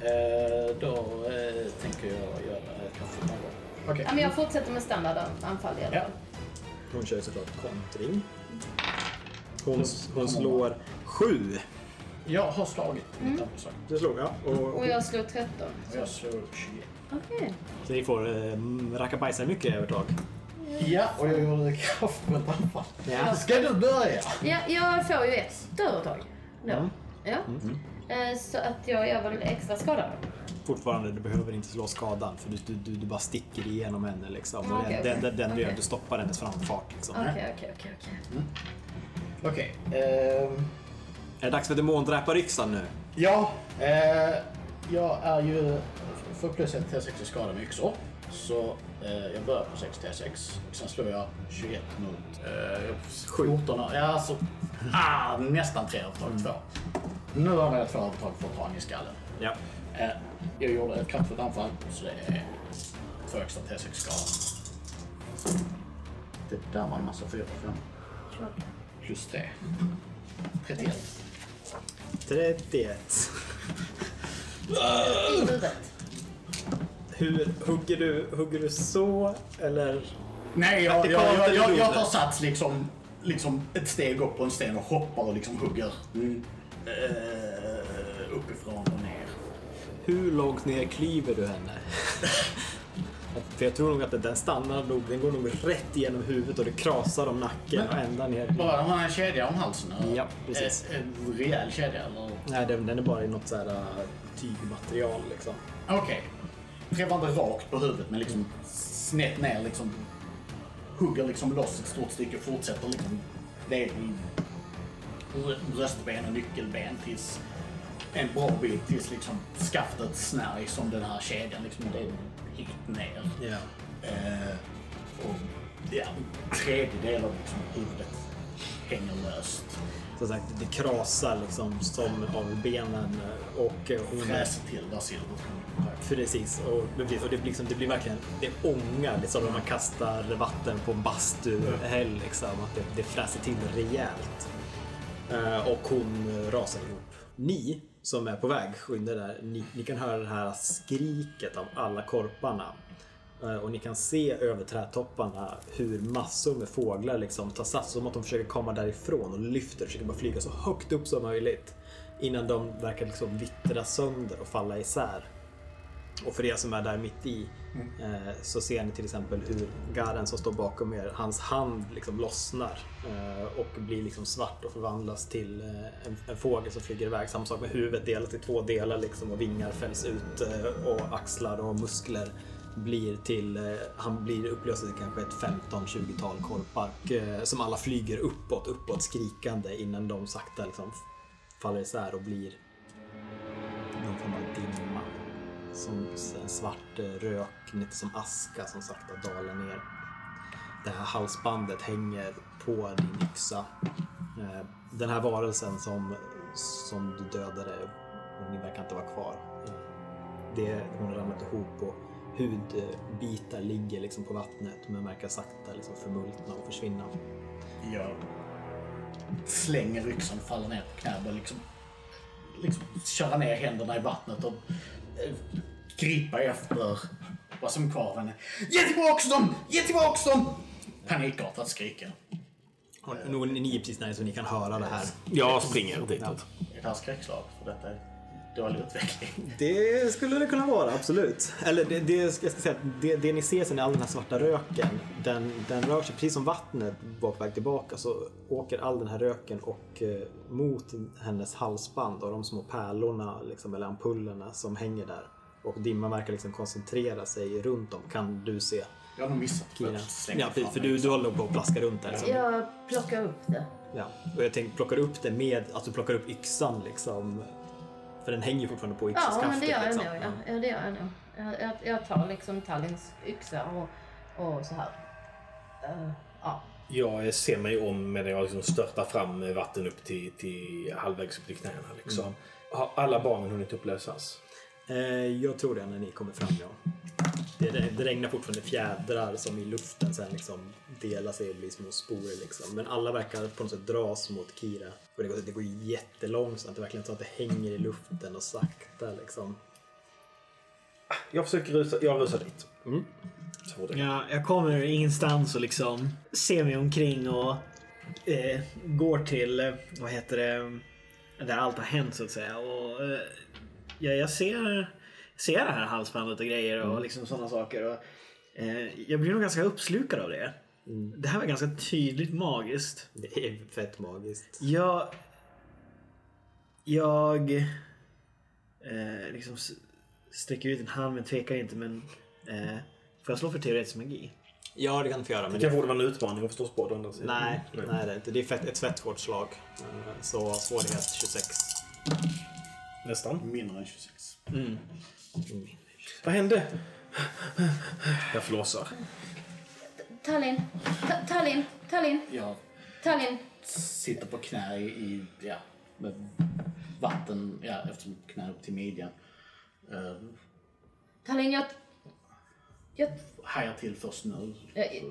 Eh, då eh, tänker jag göra ett kraftfullt anfall. Okej. Ja, men jag fortsätter med standard anfall i alla Ja. fall. Hon kör såklart kontring. Hon, hon slår sju. Jag har slagit mitt anfallsslag. Det slog jag. Och, Och jag slår 13. Och jag slår 21. Okej. Så ni får eh, rackabajsa mycket övertag. Ja, och jag gjorde ett kraftfullt anfall. Ja. Ska du börja? Ja, jag får ju ett övertag. Då. Mm. Ja. Eh, Så att jag gör väl extra skada. Fortfarande, du behöver inte slå skadan för du, du, du, du bara sticker igenom henne liksom. Och Okej, den, okej. den, den du gör, Okej. du stoppar hennes framfart liksom. Okej, okej, okej. okej. Okej. ehm, Är det dags för demondräparyxan nu? Ja, eh, jag är ju... Får plus ett T6 i skada med yxor. Så eh, jag börjar på 6 T6. Och sen slår jag 21 mot eh, 14. Ja, alltså... Ah, nästan tre övertag. Två. Nu har jag två övertag för att ta i skallen. Ja. Eh, jag gjorde ett kraftfullt anfall, så det är två extra T6 skada. Det där var en massa 4 5. Plus 3. 31. 31. I huvudet. Hur hugger du? Hugger du så eller? Nej, jag, jag, jag, jag, jag tar sats liksom, liksom ett steg upp på en sten och hoppar och liksom hugger mm. eh, uppifrån och ner. Hur långt ner kliver du henne? (laughs) För jag tror nog att den stannar nog, den går nog rätt igenom huvudet och det krasar om nacken och ända ner. Bara har en kedja om halsen? eller? Ja, precis. En, en rejäl kedja eller? Nej, den, den är bara i något så här uh, tygmaterial liksom. Okej. Träffar inte rakt på huvudet men liksom snett ner liksom. Hugger liksom loss ett stort stycke och fortsätter liksom ner i br- bröstben och nyckelben tills en bra bit tills liksom skaftet snärj som den här kedjan liksom det är hit ner. Ja. Eh, och ja, en tredjedel av liksom huvudet hänger löst. Som sagt, det krasar liksom som av benen och hon Fräser till där. Precis, och det blir, och det liksom, det blir verkligen det ångar liksom när man kastar vatten på en bastuhäll. Liksom, att det, det fräser till rejält. Eh, och hon rasar ihop. Ni som är på väg, skynda där, ni, ni kan höra det här skriket av alla korparna. Eh, och ni kan se över trädtopparna hur massor med fåglar liksom tar sats som att de försöker komma därifrån och lyfter försöker bara flyga så högt upp som möjligt. Innan de verkar liksom vittra sönder och falla isär. Och för er som är där mitt i eh, så ser ni till exempel hur Garen som står bakom er, hans hand liksom lossnar eh, och blir liksom svart och förvandlas till en, en fågel som flyger iväg. Samma sak med huvudet delas i två delar liksom och vingar fälls ut och axlar och muskler blir till, eh, han blir upplöst till kanske ett 15-20-tal korpar eh, som alla flyger uppåt, uppåt skrikande innan de sakta liksom faller isär och blir någon form av dimma. Som en svart eh, rök, lite som aska som sakta dalar ner. Det här halsbandet hänger på din yxa. Den här varelsen som som du dödade, ni verkar inte vara kvar. Det, hon har ramlat ihop och hudbitar ligger liksom på vattnet men verkar sakta liksom förmultna och försvinna. Jag slänger yxan, faller ner på knä och liksom, liksom köra ner händerna i vattnet och eh, gripa efter vad som är kvar av henne. Ge tillbaks dem! Ge tillbaks dem! Panikartat skriker. Och nu- Ni är precis nära så ni kan höra det här. Jag springer ditåt. Är det här skräckslag? För detta är dålig utveckling. Det skulle det kunna vara, absolut. Eller det, det, jag ska säga, det, det ni ser sen är all den här svarta röken. Den, den rör sig precis som vattnet var på väg tillbaka så åker all den här röken och eh, mot hennes halsband och de små pärlorna liksom, eller ampullerna som hänger där. Och dimman verkar liksom koncentrera sig runt dem kan du se. Jag har nog missat. Slänger Ja, för mig. du, du håller på att plaska runt där. Liksom. Jag plockar upp det. Ja. Och jag tänkte plockar upp det med att du plockar upp yxan liksom. För den hänger ju fortfarande på Ja, yxskaftet. men det gör jag liksom. nog. Ja. Ja, det gör jag nog. Jag, jag, jag tar liksom Tallins yxa och, och så här. Eh, ja. Jag ser mig om medan jag liksom störtar fram med vatten upp till, till halvvägs upp till knäna. Liksom. Har alla barnen hunnit upplösas? Eh, jag tror det när ni kommer fram, ja. Det, det, det regnar fortfarande fjädrar som i luften sen liksom delar sig och blir små sporer liksom. Men alla verkar på något sätt dras mot Kira. Och det går, det går jättelångsamt. Det är verkligen så att det hänger i luften och sakta liksom. Jag försöker rusa, jag rusar dit. Mm. Ja, jag kommer ingenstans och liksom ser mig omkring och eh, går till, eh, vad heter det, där allt har hänt så att säga. Och, eh, ja, jag ser, ser det här halsbandet och grejer och liksom sådana saker. Och, eh, jag blir nog ganska uppslukad av det. Det här var ganska tydligt magiskt. Det är fett magiskt. Jag... Jag... Eh, liksom sträcker ut en hand men tvekar inte men... Eh, får jag slå för teoretisk magi? Ja, det kan du få göra. Men Det kanske borde vara en utmaning att förstås på andra sidan. nej, nej, det är inte. Det är fett, ett fett slag. Eh, Så svårighet 26. Nästan. Mindre än 26. Vad hände? Jag flåsar. Tallinn, Ta- Tallinn, Tallinn, Jag Tallinn. sitter på knä i, i ja, med vatten, ja, eftersom knä upp till midjan. Uh, Tallinn, jag... Jag, hajar till först nu.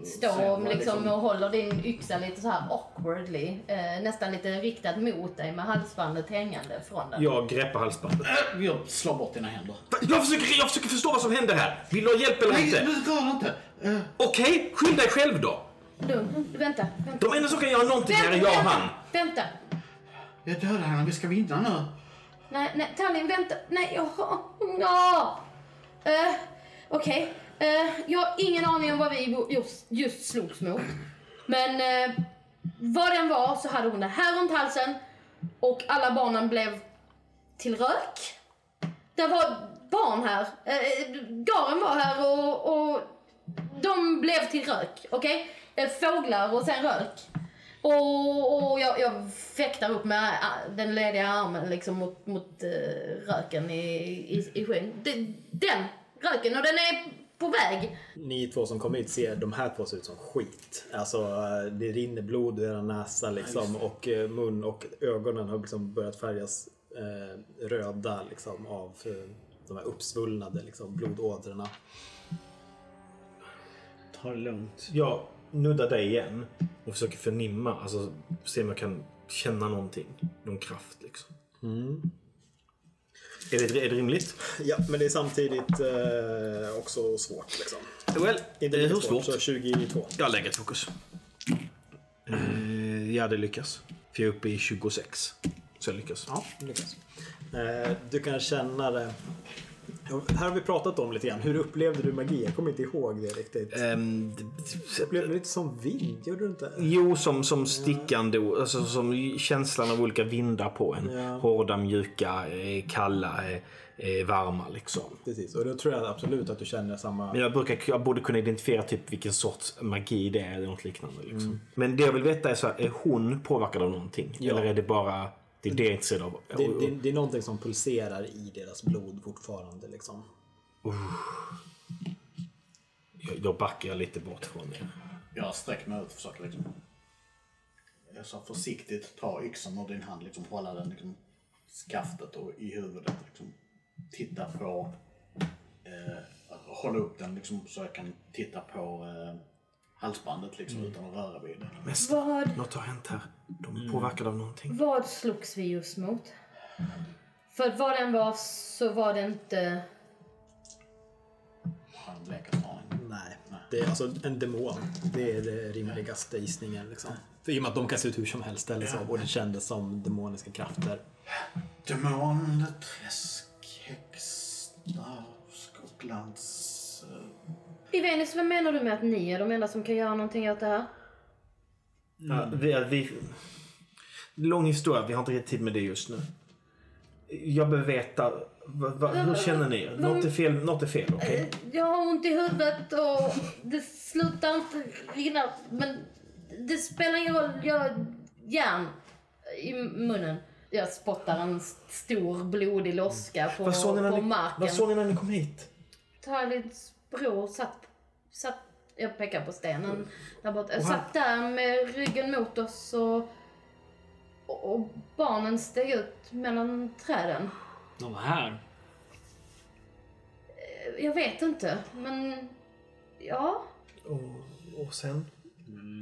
står vad liksom och håller din yxa lite så här awkwardly. Eh, nästan lite riktad mot dig med halsbandet hängande från den. Jag greppar halsbandet. Äh, Jag slår bort dina händer. Jag försöker, jag försöker förstå vad som händer här. Vill du ha hjälp eller Nej, inte? du rör inte! Eh, Okej, skyll dig själv då. Lugn, vänta, vänta. De enda som kan göra någonting här är jag och han. vänta. jag dödar henne, vi ska vinna nu. Nej, nej, Tallinn, vänta. Nej, jag har... Ja. Uh, Okej. Eh, jag har ingen aning om vad vi just, just slogs mot. Men uh, vad den var så hade hon det här runt halsen och alla barnen blev till rök. Det var barn här. Uh, Garen var här och, och de blev till rök. Okej? Eh, Fåglar och sen rök. Och, och jag, jag fäktar upp med eh, den lediga armen liksom mot, mot eh, röken i, i, i skyn. Den röken och den är på väg. Ni två som kommer hit ser de här två ser ut som skit. Alltså eh, det rinner blod ur era näsa liksom och eh, mun och ögonen har liksom börjat färgas eh, röda liksom av eh, de här uppsvullnade liksom, blodådrorna. Ta det lugnt. Jag nuddar dig igen och försöker förnimma, alltså se om jag kan känna någonting. Någon kraft liksom. Är, det, är det rimligt? Ja, men det är samtidigt eh, också svårt liksom. Well, Inte hur lika svårt? Så 22. Jag lägger ett fokus. Eh, ja, det lyckas. För jag är uppe i 26. Så jag lyckas. Ja, lyckas. Eh, du kan känna det. Här har vi pratat om lite grann. Hur upplevde du magi? Jag kommer inte ihåg det riktigt. Ehm, Upplevde du lite som vind? Gjorde du inte? Jo, som, som stickande, alltså som känslan av olika vindar på en. Ja. Hårda, mjuka, eh, kalla, eh, eh, varma liksom. Precis, och då tror jag absolut att du känner samma... Men jag, brukar, jag borde kunna identifiera typ vilken sorts magi det är eller något liknande. Liksom. Men det jag vill veta är så här, är hon påverkad av någonting? Ja. Eller är det bara, det är det jag är intresserad av? Det, det, det är någonting som pulserar i deras blod fortfarande liksom. Jag, då backar jag lite bort från er. Jag sträcker mig ut och försöker liksom... Jag sa försiktigt ta yxan ur din hand, liksom hålla den liksom skaftet och i huvudet. Liksom, titta på, eh, hålla upp den liksom, så jag kan titta på eh, halsbandet liksom, utan att röra vid det. Mästare, Vad, något har hänt här. De är påverkade av någonting. vad slogs vi just mot? För vad den var så var det inte... Har en blekaste aning. Nej, det är alltså en demon. Det är det rimligaste gissningen. Liksom. För I och med att de kan se ut hur som helst eller så. Och det kändes som demoniska krafter. Demon, träsk, häxa, Skottlands... Eh, Ivenus, vad menar du med att ni är de enda som kan göra någonting åt det här? Ja, vi, vi, lång historia, vi har inte riktigt tid med det just nu. Jag behöver veta, va, va, hur känner ni? Något är fel, något är fel okej? Eh, Jag har ont i huvudet och det slutar inte rinna. Men det spelar ingen roll. Jag har järn i munnen. Jag spottar en stor blodig loska på, på marken. vad såg ni när ni kom hit? Tarlits bror satt, satt, jag pekar på stenen där borta. Jag satt där med ryggen mot oss och, och, barnen steg ut mellan träden. De var här. Jag vet inte, men ja. Och, och sen?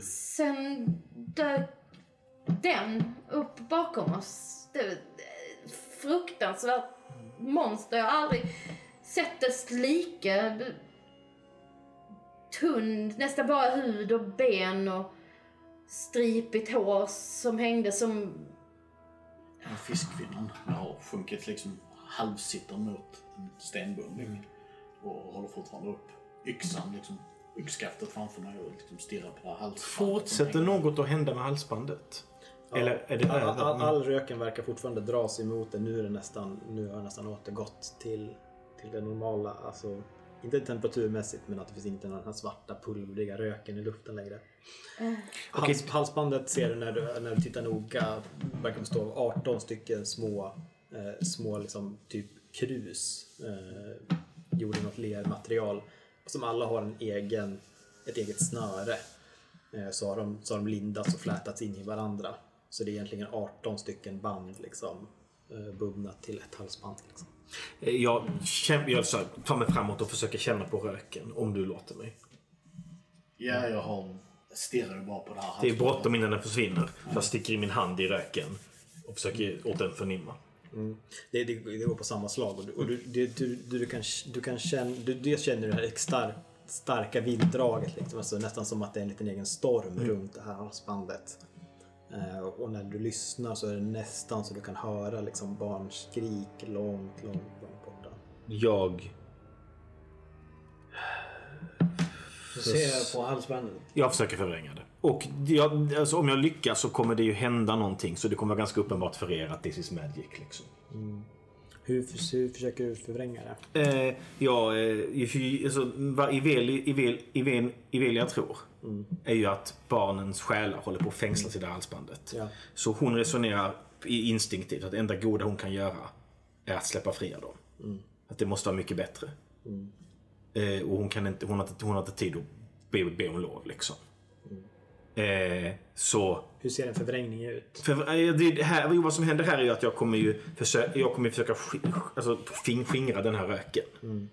Sen dök den upp bakom oss. Det var ett fruktansvärt monster. Jag har aldrig sett dess like. Tunn, nästan bara hud och ben och stripigt hår som hängde som... En fiskkvinnan har sjunkit liksom halvsitter mot en stenbundning och håller fortfarande upp yxan, liksom, yxskaftet framför mig och liksom stirrar på halsbandet. Fortsätter något att hända med halsbandet? Eller är det all, över? all, all röken verkar fortfarande dras emot det. Nu, är det nästan, nu har det nästan återgått till, till det normala. Alltså, inte temperaturmässigt men att det finns inte den här svarta pulvriga röken i luften längre. Hals, halsbandet ser du när du, när du tittar noga verkar bestå av 18 stycken små, eh, små liksom, typ krus eh, gjorda i något lermaterial som alla har en egen, ett eget snöre. Eh, så, har de, så har de lindats och flätats in i varandra. Så det är egentligen 18 stycken band liksom eh, bundna till ett halsband. Liksom. Jag, känner, jag så här, tar mig framåt och försöker känna på röken, om du låter mig. Ja, jag har, stirrar bara på det här Det är bråttom innan den försvinner. Jag sticker in min hand i röken och försöker åt den förnimma. Det, det, det går på samma slag. Och du, och du, det- du, du, du kan, du kan känna, du, dels känner du det här star, starka vinddraget. Liksom. Alltså, nästan som att det är en liten egen storm runt det här halsbandet. Eh, och när du lyssnar så är det nästan så du kan höra liksom, barns skrik långt, långt, långt borta. Jag, Du ser på halsbandet. jag försöker förvränga det. Och jag, alltså, om jag lyckas så kommer det ju hända någonting. Så det kommer vara ganska uppenbart för er att this is magic. Liksom. Hur, hur försöker du förvränga det? Eh, ja, eh, i- alltså, vad Ivel, Iven, Ivelia tror är ju att barnens själar håller på att fängslas i det här halsbandet. Ja. Så hon resonerar i- instinktivt att det enda goda hon kan göra är att släppa fria dem. Att det måste vara mycket bättre. Eh, och hon, kan inte, hon, har inte, hon har inte tid att be, be om lov liksom. Eh, så Hur ser en förvrängning ut? för eh, det här, vad som händer här är ju att jag kommer ju försöka, jag kommer försöka alltså, fin- skingra den här röken.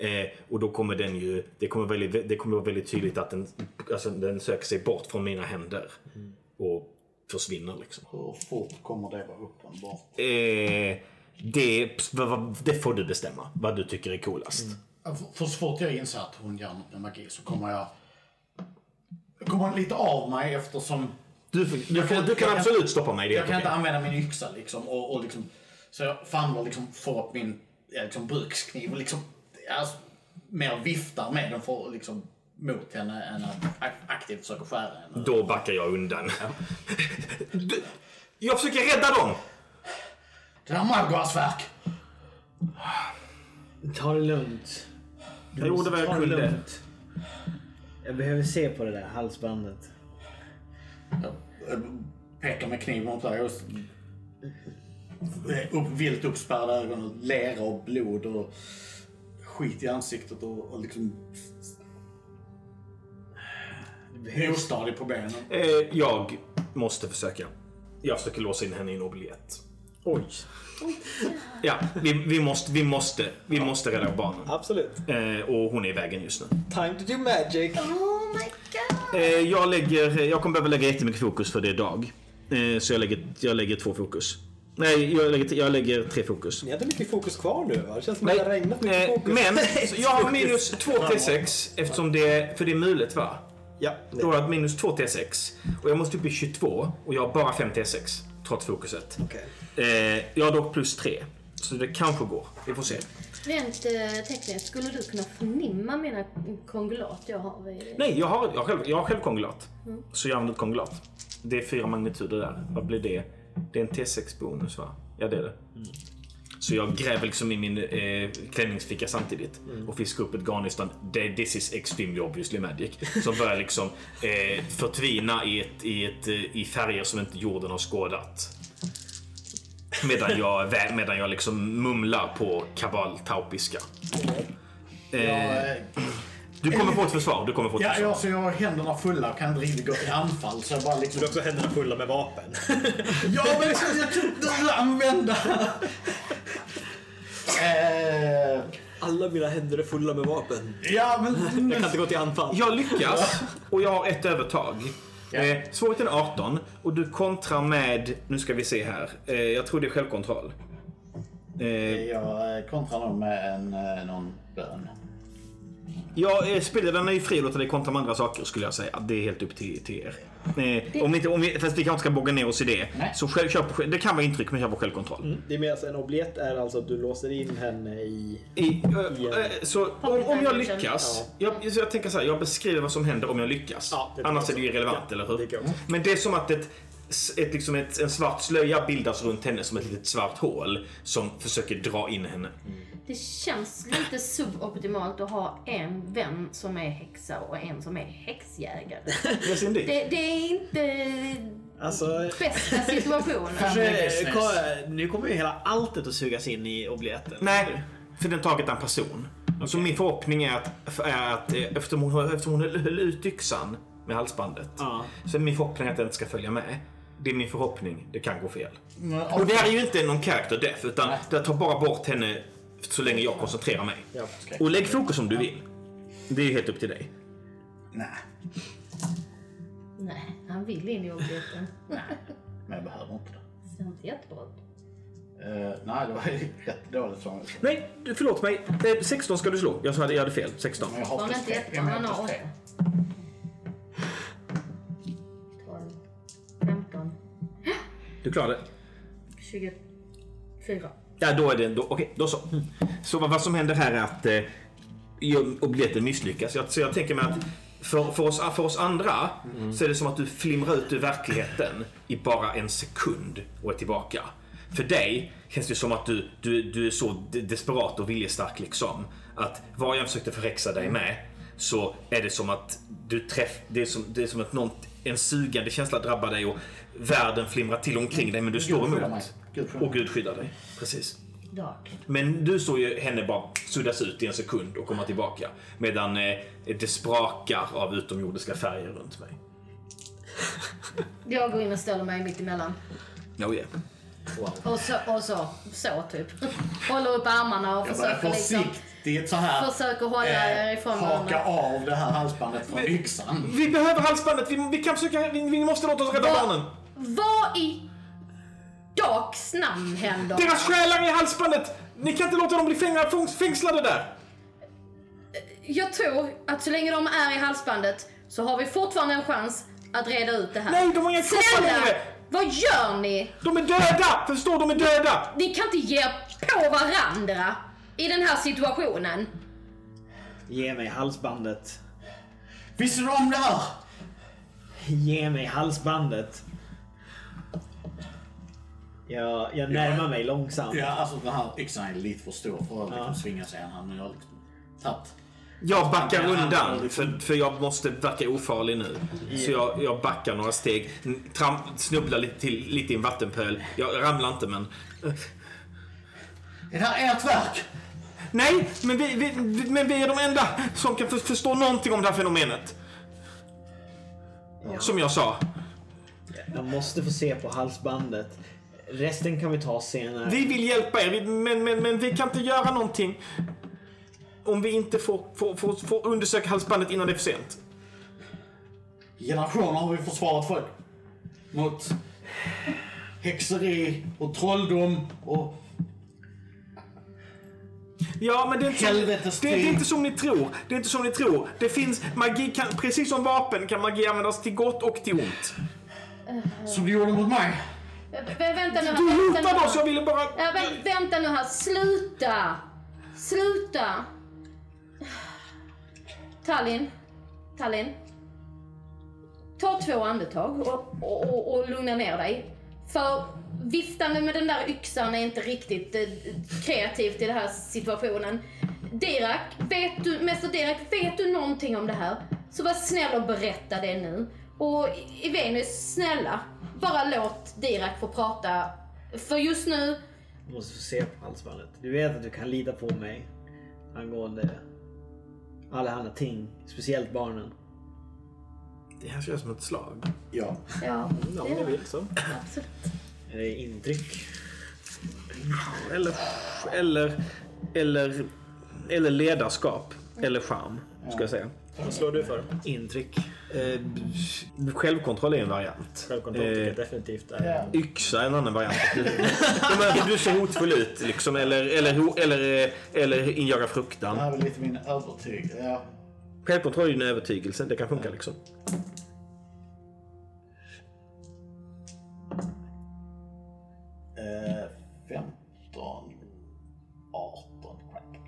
Eh, och då kommer den ju, det kommer, väldigt, det kommer vara väldigt tydligt att den, alltså, den söker sig bort från mina händer. Och försvinner liksom. Hur fort kommer det vara uppenbart? Eh, det, det får du bestämma, vad du tycker är coolast. För, för så fort jag inser att hon gör något med magi så kommer jag... Kommer lite av mig eftersom Du, du, kan- du kan jag kan- absolut stoppa mig. Det jag kan inte använda min yxa liksom. Och, och liksom så jag famlar liksom, får upp min ja, liksom, brukskniv och liksom alltså, mer viftar med den för, liksom, mot henne än att ak- aktivt försöka skära henne. Då backar jag undan. Du, jag försöker rädda dem! Det där Madgarsverk! Ta det lugnt. Du Jag gjorde vad jag kunde. Jag behöver se på det där halsbandet. Jag eh, pekar med kniven mot dig och eh, upp, vilt uppspärrade ögon och lera och blod och skit i ansiktet och, och liksom ostadig på benen. Eh, jag måste försöka. Jag försöker låsa in henne i en obiljett. Oj. Ja, vi, vi, måste, vi, måste, vi måste rädda barnen. Absolut. Eh, och hon är i vägen just nu. Time to do magic. Oh my god! Eh, jag, lägger, jag kommer behöva lägga jättemycket fokus för det är dag. Eh, så jag lägger, jag lägger två fokus. Nej, jag lägger, jag lägger tre fokus. Ni har inte mycket fokus kvar nu va? Det känns som Nej, att det har regnat mycket eh, fokus. men (laughs) så jag har minus 2 T6 eftersom det, för det är mulet va? Ja. Då har jag minus 2 T6 och jag måste upp i 22 och jag har bara 5 T6 trots fokuset. Okej. Eh, jag har dock plus 3. Så det kanske går. Vi får se. Rent eh, tekniskt, skulle du kunna förnimma mina kongulat jag har. Nej, jag har, jag har, själv, jag har själv kongulat. Så jag använder ett kongulat. Det är fyra magnituder där. Vad blir det? Det är en T6 bonus va? Ja det är det. Så jag gräver liksom i min eh, klänningsficka samtidigt och fiskar upp ett garnnystan. Det- This is extremely obviously magic. Som börjar liksom eh, förtvina i, ett, i, ett, eh, i färger som inte jorden har skådat. Medan jag, medan jag liksom mumlar på kabaltaupiska. Eh, eh, du kommer få ett försvar. Du kommer få ett ja, försvar. ja, så jag har händerna fulla och kan inte riktigt gå till anfall. Så jag bara liksom... Du har också händerna fulla med vapen. (laughs) Ja, men liksom, jag tror inte använda. Eh, Alla mina händer är fulla med vapen. ja, men... (laughs) Jag kan inte gå till anfall. Jag lyckas och jag har ett övertag. Eh, svårigheten är 18 och du kontrar med, nu ska vi se här, eh, jag tror det är självkontroll. Eh, Jag eh, kontrar nog med en, eh, någon bön. Ja, eh, spelledaren är ju att låta dig kontra med andra saker skulle jag säga. Det är helt upp till, till er. Eh, om inte, om vi, fast vi kanske ska bogga ner oss i det. Nej. Så själv, själv- det kan vara intryck men kör på självkontroll. Det är mer alltså en obliett är alltså att du låser in henne i... I, ö, ö, så om, om jag lyckas, Ja. jag, så jag tänker så här, jag beskriver vad som händer om jag lyckas. Ja, det Annars är det ju irrelevant, också. eller Ja, hur? det. Men det är som att ett, ett, liksom ett, en svart slöja bildas runt henne som ett litet svart hål som försöker dra in henne. Det känns lite suboptimalt att ha en vän som är häxa och en som är häxjägare. Yes. Det, det är inte Alltså... bästa situationen. (laughs) Nu kommer ju hela alltet att sugas in i oblietten. Nej, för den tagit en person. Så min förhoppning är att, är att eh, eftersom hon, eftersom hon höll ut yxan med halsbandet Ja. så är min förhoppning att den ska följa med det är min förhoppning. Det kan gå fel. Men, och det här är ju inte någon character death utan nej. det tar bara bort henne så länge jag koncentrerar mig. Ja, och lägg fokus om du vill. Det är ju helt upp till dig. Nej. Nej, han vill in i objekten. nej, men jag behöver inte det. Ser inte jättebra ut. Uh, nej, det var (laughs) jättedåligt. Nej, förlåt mig. Eh, 16 ska du slå. Jag sa att jag hade fel. 16. Men jag har plus 3. Du klarar det. 24. Ja, då är det... Då, Okej, då så. Så vad, vad som händer här är att eh, misslyckas. Jag, så jag tänker mig att för, för, oss, för oss andra så är det som att du flimrar ut ur verkligheten i bara en sekund och är tillbaka. För dig känns det som att du, du, du är så de- desperat och viljestark liksom. Att vad jag försökte förhäxa dig med så är det som att du träff, det är som, det är som att någon, en sugande känsla drabbar dig och världen flimrar till omkring dig men du står Gud skyddar emot. Gud Och Gud skyddar dig. Precis. Men du såg ju henne bara suddas ut i en sekund och komma tillbaka. Medan eh, det sprakar av utomjordiska färger runt mig. Jag går in och ställer mig mitt emellan. Oh yeah. Och så, och så, så typ. Håller upp armarna och Jag försöker liksom... försiktigt så här Försöker hålla er ifrån haka av det här halsbandet från yxan. Vi behöver halsbandet! Vi, vi kan försöka... Vi, vi måste låta oss rädda Vad- barnen! Vad i Darks namn händer? Deras själar är i halsbandet! Ni kan inte låta dem bli fångs- fängslade där! Jag tror att så länge de är i halsbandet så har vi fortfarande en chans att reda ut det här. Nej, de har inga kroppar Snälla! längre! Vad gör ni? De är döda! Förstår, de är döda! Ni kan inte ge er på varandra i den här situationen. Ge mig halsbandet. Visste du om det här? Ge mig halsbandet. Jag, jag närmar mig långsamt. Ja, alltså den här yxan är lite för stor för att liksom svinga sig en hand. Men jag har liksom tagit... Jag backar undan ja. för, för jag måste verka ofarlig nu. Så jag, jag backar några steg. Tram, snubblar lite, till, lite i en vattenpöl. Jag ramlar inte men... Är det här ert verk? Nej, men vi, vi, vi- men vi är de enda som kan för, förstå någonting om det här fenomenet. Som jag sa. Jag måste få se på halsbandet. Resten kan vi ta senare. Vi vill hjälpa er, men, men, men vi kan inte göra någonting om vi inte får, får, får, får undersöka halsbandet innan det är för sent. Generationer har vi försvarat folk mot häxeri och trolldom och Ja, men det är, inte som, det, det är inte som ni tror. Det är inte som ni tror. Det finns magi, kan, precis som vapen kan magi användas till gott och till ont. som du gjorde mot mig. Vä- vänta nu här. Du hotade oss, jag ville bara... Ja, vä- vänta nu här. Sluta! Sluta! Tallinn. Tallinn. Ta två andetag och, och, och, och lugna ner dig. För viftande med den där yxan är inte riktigt eh, kreativt i den här situationen. Dirak, vet du, Mäster Dirak, vet du någonting om det här? Så var snäll och berätta det nu. Och Venus, snälla, bara låt Dirak få prata. För just nu Du måste få se på halsbandet. Du vet att du kan lita på mig angående alla andra ting. Speciellt barnen. Det här känns som ett slag. Ja. Ja, Ja, om ni vill så. absolut. Är det intryck? Eller, eller, eller, eller ledarskap. Eller charm, ska jag säga. Vad slår du för? Intryck. Eh, självkontroll är en variant. Självkontroll tycker jag Eh, definitivt är... Yxa är en annan variant. (laughs) Du, men du ser hotfull ut, liksom. Eller, eller, ho- eller, eh, eller injaga Det fruktan. här är väl lite min övertyg. Ja. Självkontroll är en övertygelse. Det kan funka liksom. Eh, 15, 18. Crack.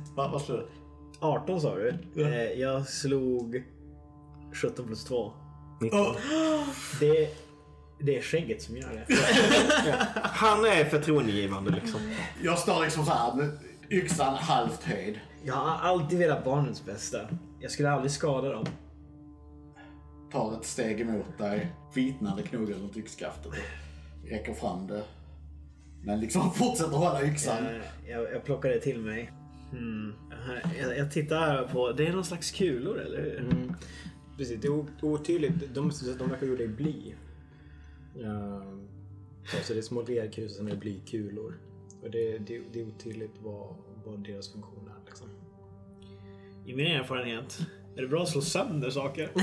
(laughs) Vad vad slår du? 18 sa du? Eh, jag slog 17 plus 2. 19. Det, det är skägget som gör det. (laughs) Han är förtroendegivande liksom. Jag står liksom så här med yxan halvt höjd. Jag har alltid velat barnens bästa. Jag skulle aldrig skada dem. Tar ett steg emot dig. Vitnande knogar runt yxskaftet och räcker fram det. Men liksom (laughs) fortsätter hålla yxan. Eh, Jag, jag plockar det till mig. Hmm. Jag, jag tittar här på, det är någon slags kulor eller hur? Mm. Precis, det är otydligt. De, de verkar gjorda i bly. Ja, så det är små lerkrus och sen är det blykulor. Och det, det, det är otydligt vad, vad deras funktion är. Liksom. I min erfarenhet är det bra att slå sönder saker. (laughs)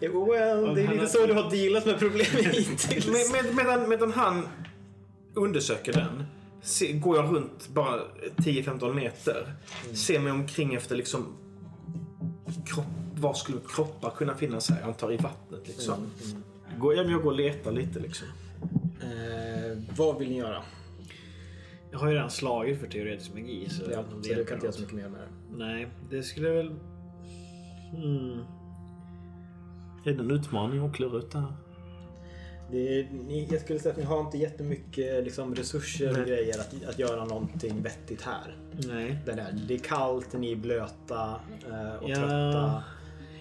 Jo, well, det är lite så du har dealat med problemet (laughs) hittills. Med, med, medan, medan han undersöker den se, går jag runt bara 10-15 meter. Ser mig omkring efter liksom kropp, var skulle kroppar kunna finnas här? Jag antar i vattnet liksom. Går, ja, men jag går och letar lite liksom. Eh, vad vill ni göra? Jag har ju redan slagit för teoretisk magi. Så, Ja, om så du kan inte göra så mycket mer med det. Nej, det skulle väl... Hmm. Är det en utmaning att klura ut det här? Det är, ni, jag skulle säga att ni har inte jättemycket liksom, resurser och Nej. grejer att, att göra någonting vettigt här. Nej. Det, där. det är kallt, ni är blöta eh, och Ja. trötta.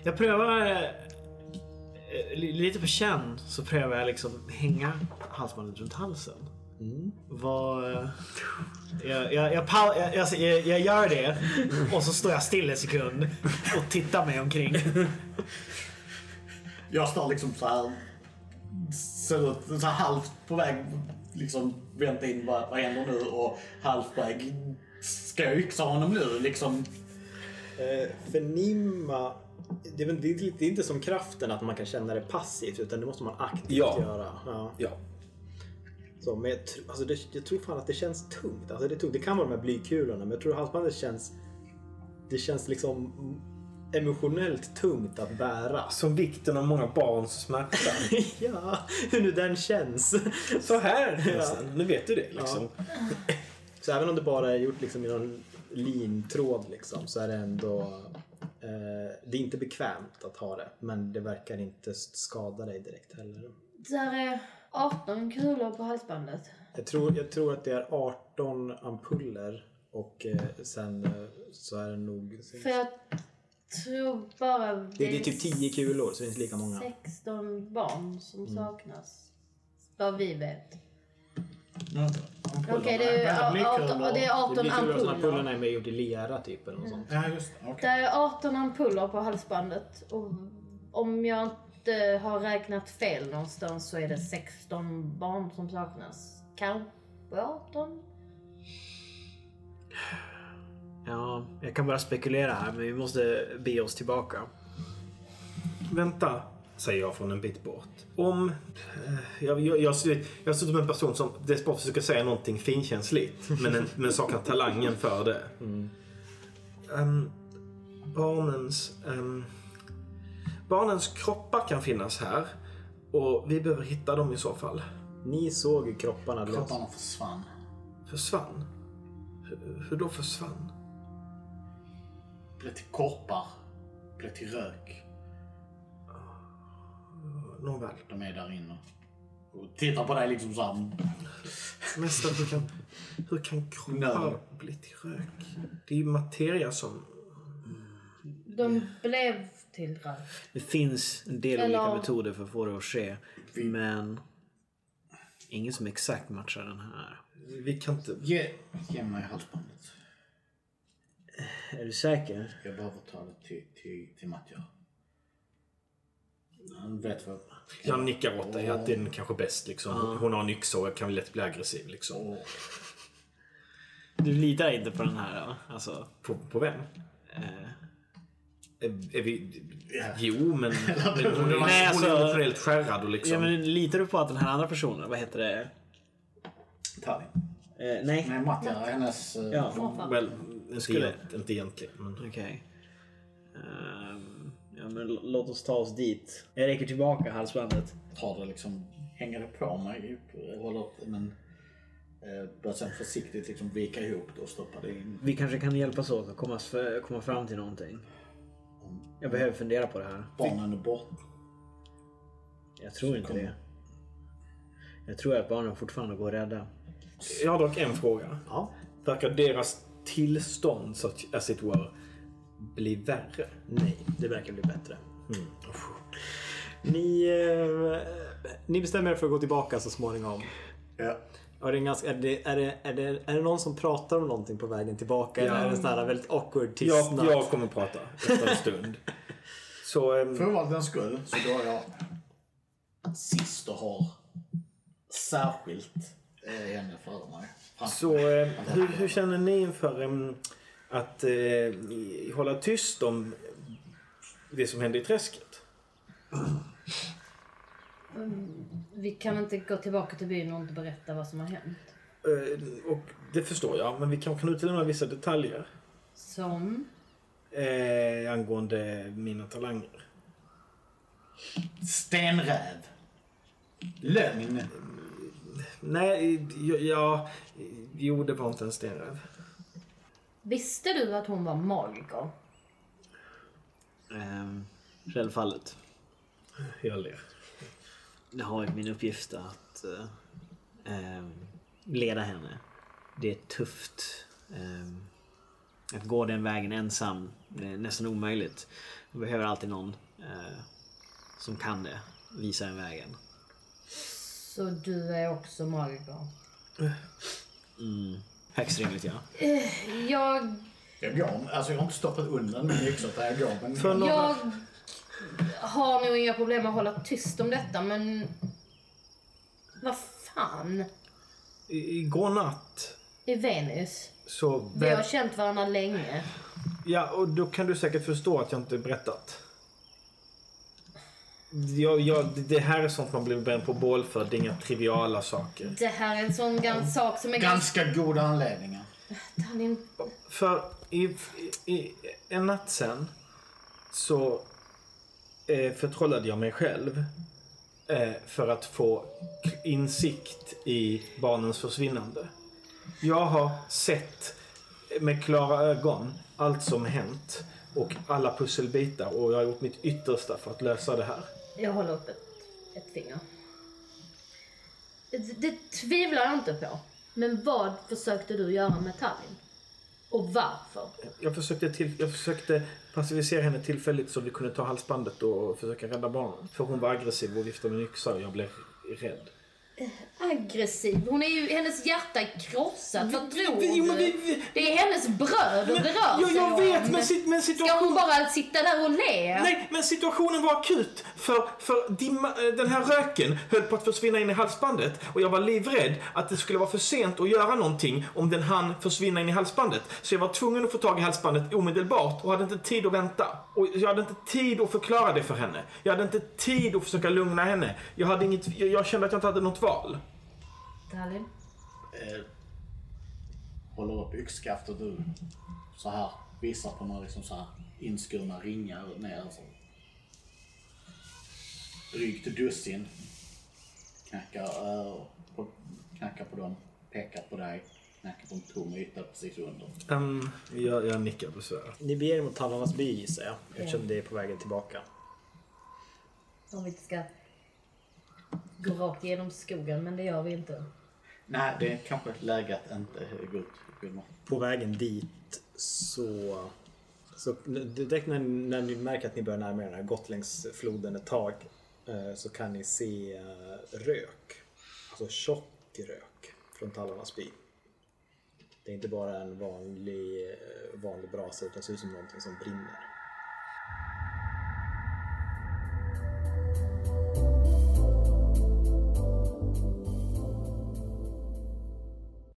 Jag prövar... eh, li- Lite på känn så prövar jag liksom hänga halsbandet runt halsen. Mm. Vad... eh, Jag, jag, jag, jag, jag, gör det och så står jag still en sekund och tittar mig omkring. Jag står liksom så här. Ut så här halvt på väg. Liksom vänta in vad, vad händer nu och halvt på väg. Ska jag yxa honom nu liksom? Eh, förnimma. Det är, väl- det, är, det är inte som kraften att man kan känna det passivt utan det måste man aktivt Ja. göra. Ja. Ja. Så, men jag, tr- alltså det, jag tror fan att det känns tungt. Alltså det, är tungt. det kan vara de här blykulorna men jag tror halsbandet känns det känns liksom emotionellt tungt att bära. Som vikten av många barns smärta. (laughs) ja, hur nu den känns. Så här nästan. Nu vet du det liksom. Så även om det bara är gjort liksom i någon lintråd liksom, så är det ändå... Eh, det är inte bekvämt att ha det, men det verkar inte skada dig direkt heller. Där är 18 kulor på halsbandet. Jag tror, jag tror att det är 18 ampuller och eh, sen eh, så är det nog... För jag tror bara Det, det är typ 10 kulor, så det är inte lika många. 16 barn som saknas. Vad vi vet. Ampullerna Okej, det, är- blykulor. 18 och det är 18 Det blir kul att ampuller. ampullerna är med gjort i lera typ eller något sånt. Ja, just det. Det Okej. är 18 ampuller på halsbandet. Och om jag inte har räknat fel någonstans så är det 16 barn som saknas. Kanske 18? Ja, jag kan bara spekulera här men vi måste be oss tillbaka. Vänta, säger jag från en bit bort. Om... eh, Jag, jag, jag, jag ser ut som en person som desperat försöker säga någonting finkänsligt. Men, en, men saknar talangen för det. Ehm, barnens... ehm, barnens kroppar kan finnas här. Och vi behöver hitta dem i så fall. Ni såg ju kropparna. Kropparna försvann. Försvann? Hur, hur då försvann? Blev till korpar. Blev till rök. Nåväl. De är där inne. Och tittar på dig liksom såhär. Mästare, hur kan, hur kan kroppar Nej. bli till rök? Det är ju materia som... De blev till rök. Det finns en del Eller- olika metoder för att få det att ske. Men ingen som exakt matchar den här. Vi kan inte... Ge, ge mig halsbandet. Är du säker? Jag behöver ta det till, till, till Mattia. Han vet vad... Jag nickar åt dig att den är kanske bäst. Liksom. Hon har en yxa och kan lätt bli aggressiv. Liksom. Du litar inte på den här då? Alltså, På, på vem? eh, Är, är vi... Jo, men... (laughs) men hon, är, hon Nej, är alltså- emotionellt skärrad och liksom... ja, men litar du på att den här andra personen, vad heter det? Tallinn. Eh, nej. Nej, Mattia, hennes... eh, Ja, Farfar. Väl, inte, Skulle- inte egentligen. Men... okej. Ehm, ja, men låt oss ta oss dit. Jag räcker tillbaka halsbandet. tar det liksom, hänger det på mig, håller men eh, börjar sen försiktigt liksom vika ihop det och stoppa det in. Vi kanske kan hjälpas åt att komma, komma fram till någonting. Jag behöver fundera på det här. Barnen är bort. Jag tror inte det. Jag tror att barnen fortfarande går rädda. Jag har dock en fråga. Ja. Verkar deras tillstånd, så att, as it were, bli värre? Nej, det verkar bli bättre. Ni, eh, ni bestämmer er för att gå tillbaka så småningom. Ja. Det är, en ganska, är, det, är, det, är, det, är det någon som pratar om någonting på vägen tillbaka? Eller är det en sån här väldigt awkward Jag, tystnad? jag kommer prata efter en stund. (laughs) Så... ehm, För ovanlighetens skull så går jag sist och har särskilt eh, henne före mig. Så eh, hur, hur känner ni inför em, att eh, hålla tyst om det som hände i träsket? Vi kan inte gå tillbaka till byn och inte berätta vad som har hänt. Eh, och det förstår jag, men vi kanske kan utelämna vissa detaljer Som? eh, angående mina talanger. Stenräv. Lögn. Nej, ja, ja, jo det var inte en stenräv. Visste du att hon var magiker? Ehm, självfallet. Jag ler. Det har min uppgift att eh, ehm, leda henne. Det är tufft. ehm, att gå den vägen ensam. Det är nästan omöjligt. Man behöver alltid någon eh, som kan det. Visa en vägen. Så du är också magiker? Högst rimligt ja. Jag, Jag går, alltså jag har inte stoppat undan min yxa där jag går. Men För några, jag har nog inga problem att hålla tyst om detta men... Vad fan? i- igår natt I Venus? så... Vi har känt varandra länge. Ja, och då kan du säkert förstå att jag inte berättat. Jag, jag, det här är sånt man blir bränd på bål för. Det är inga triviala saker. Det här är en sån gans sak som är ganska... ganska goda anledningar. För i, i, i en natt sen så eh, förtrollade jag mig själv eh, för att få insikt i barnens försvinnande. Jag har sett med klara ögon allt som hänt och alla pusselbitar och jag har gjort mitt yttersta för att lösa det här. Jag håller upp ett, ett finger. Det, det tvivlar jag inte på. Men vad försökte du göra med Tallinn? Och varför? Jag försökte, till, jag försökte passivisera henne tillfälligt så vi kunde ta halsbandet och försöka rädda barnen. För hon var aggressiv och viftade med en yxa och jag blev rädd aggressiv. Hon är ju, hennes hjärta är krossat. Vad tror men du? Det är hennes bröder det rör sig jag om. vet, men, sit- men Ska hon situationen... bara sitta där och le? Nej, men situationen var akut. För, för dimma, eh, den här röken höll på att försvinna in i halsbandet. Och jag var livrädd att det skulle vara för sent att göra någonting om den hann försvinna in i halsbandet. Så jag var tvungen att få tag i halsbandet omedelbart och hade inte tid att vänta. Och jag hade inte tid att förklara det för henne. Jag hade inte tid att försöka lugna henne. Jag, hade inget, jag, jag kände att jag inte hade något val. Dalin? Eh, håller upp yxskaftet du så här visar på några liksom så här inskurna ringar ner. Alltså. Drygt dussin. Knackar, eh, på, knackar på dem, pekar på dig, knackar på en tom yta precis under. Um, jag, jag nickar besvärat. Ni beger er mot Tallarnas by gissar jag. Eftersom det är på vägen tillbaka. Om vi inte ska gå rakt igenom skogen, men det gör vi inte. Nej, det är kanske läge att inte gå ut. På vägen dit så... så direkt när, när ni märker att ni börjar närma er, har gått längs floden ett tag, eh, så kan ni se eh, rök. Alltså tjock rök från Tallarnas by. Det är inte bara en vanlig, eh, vanlig brasa utan det ser ut som någonting som brinner.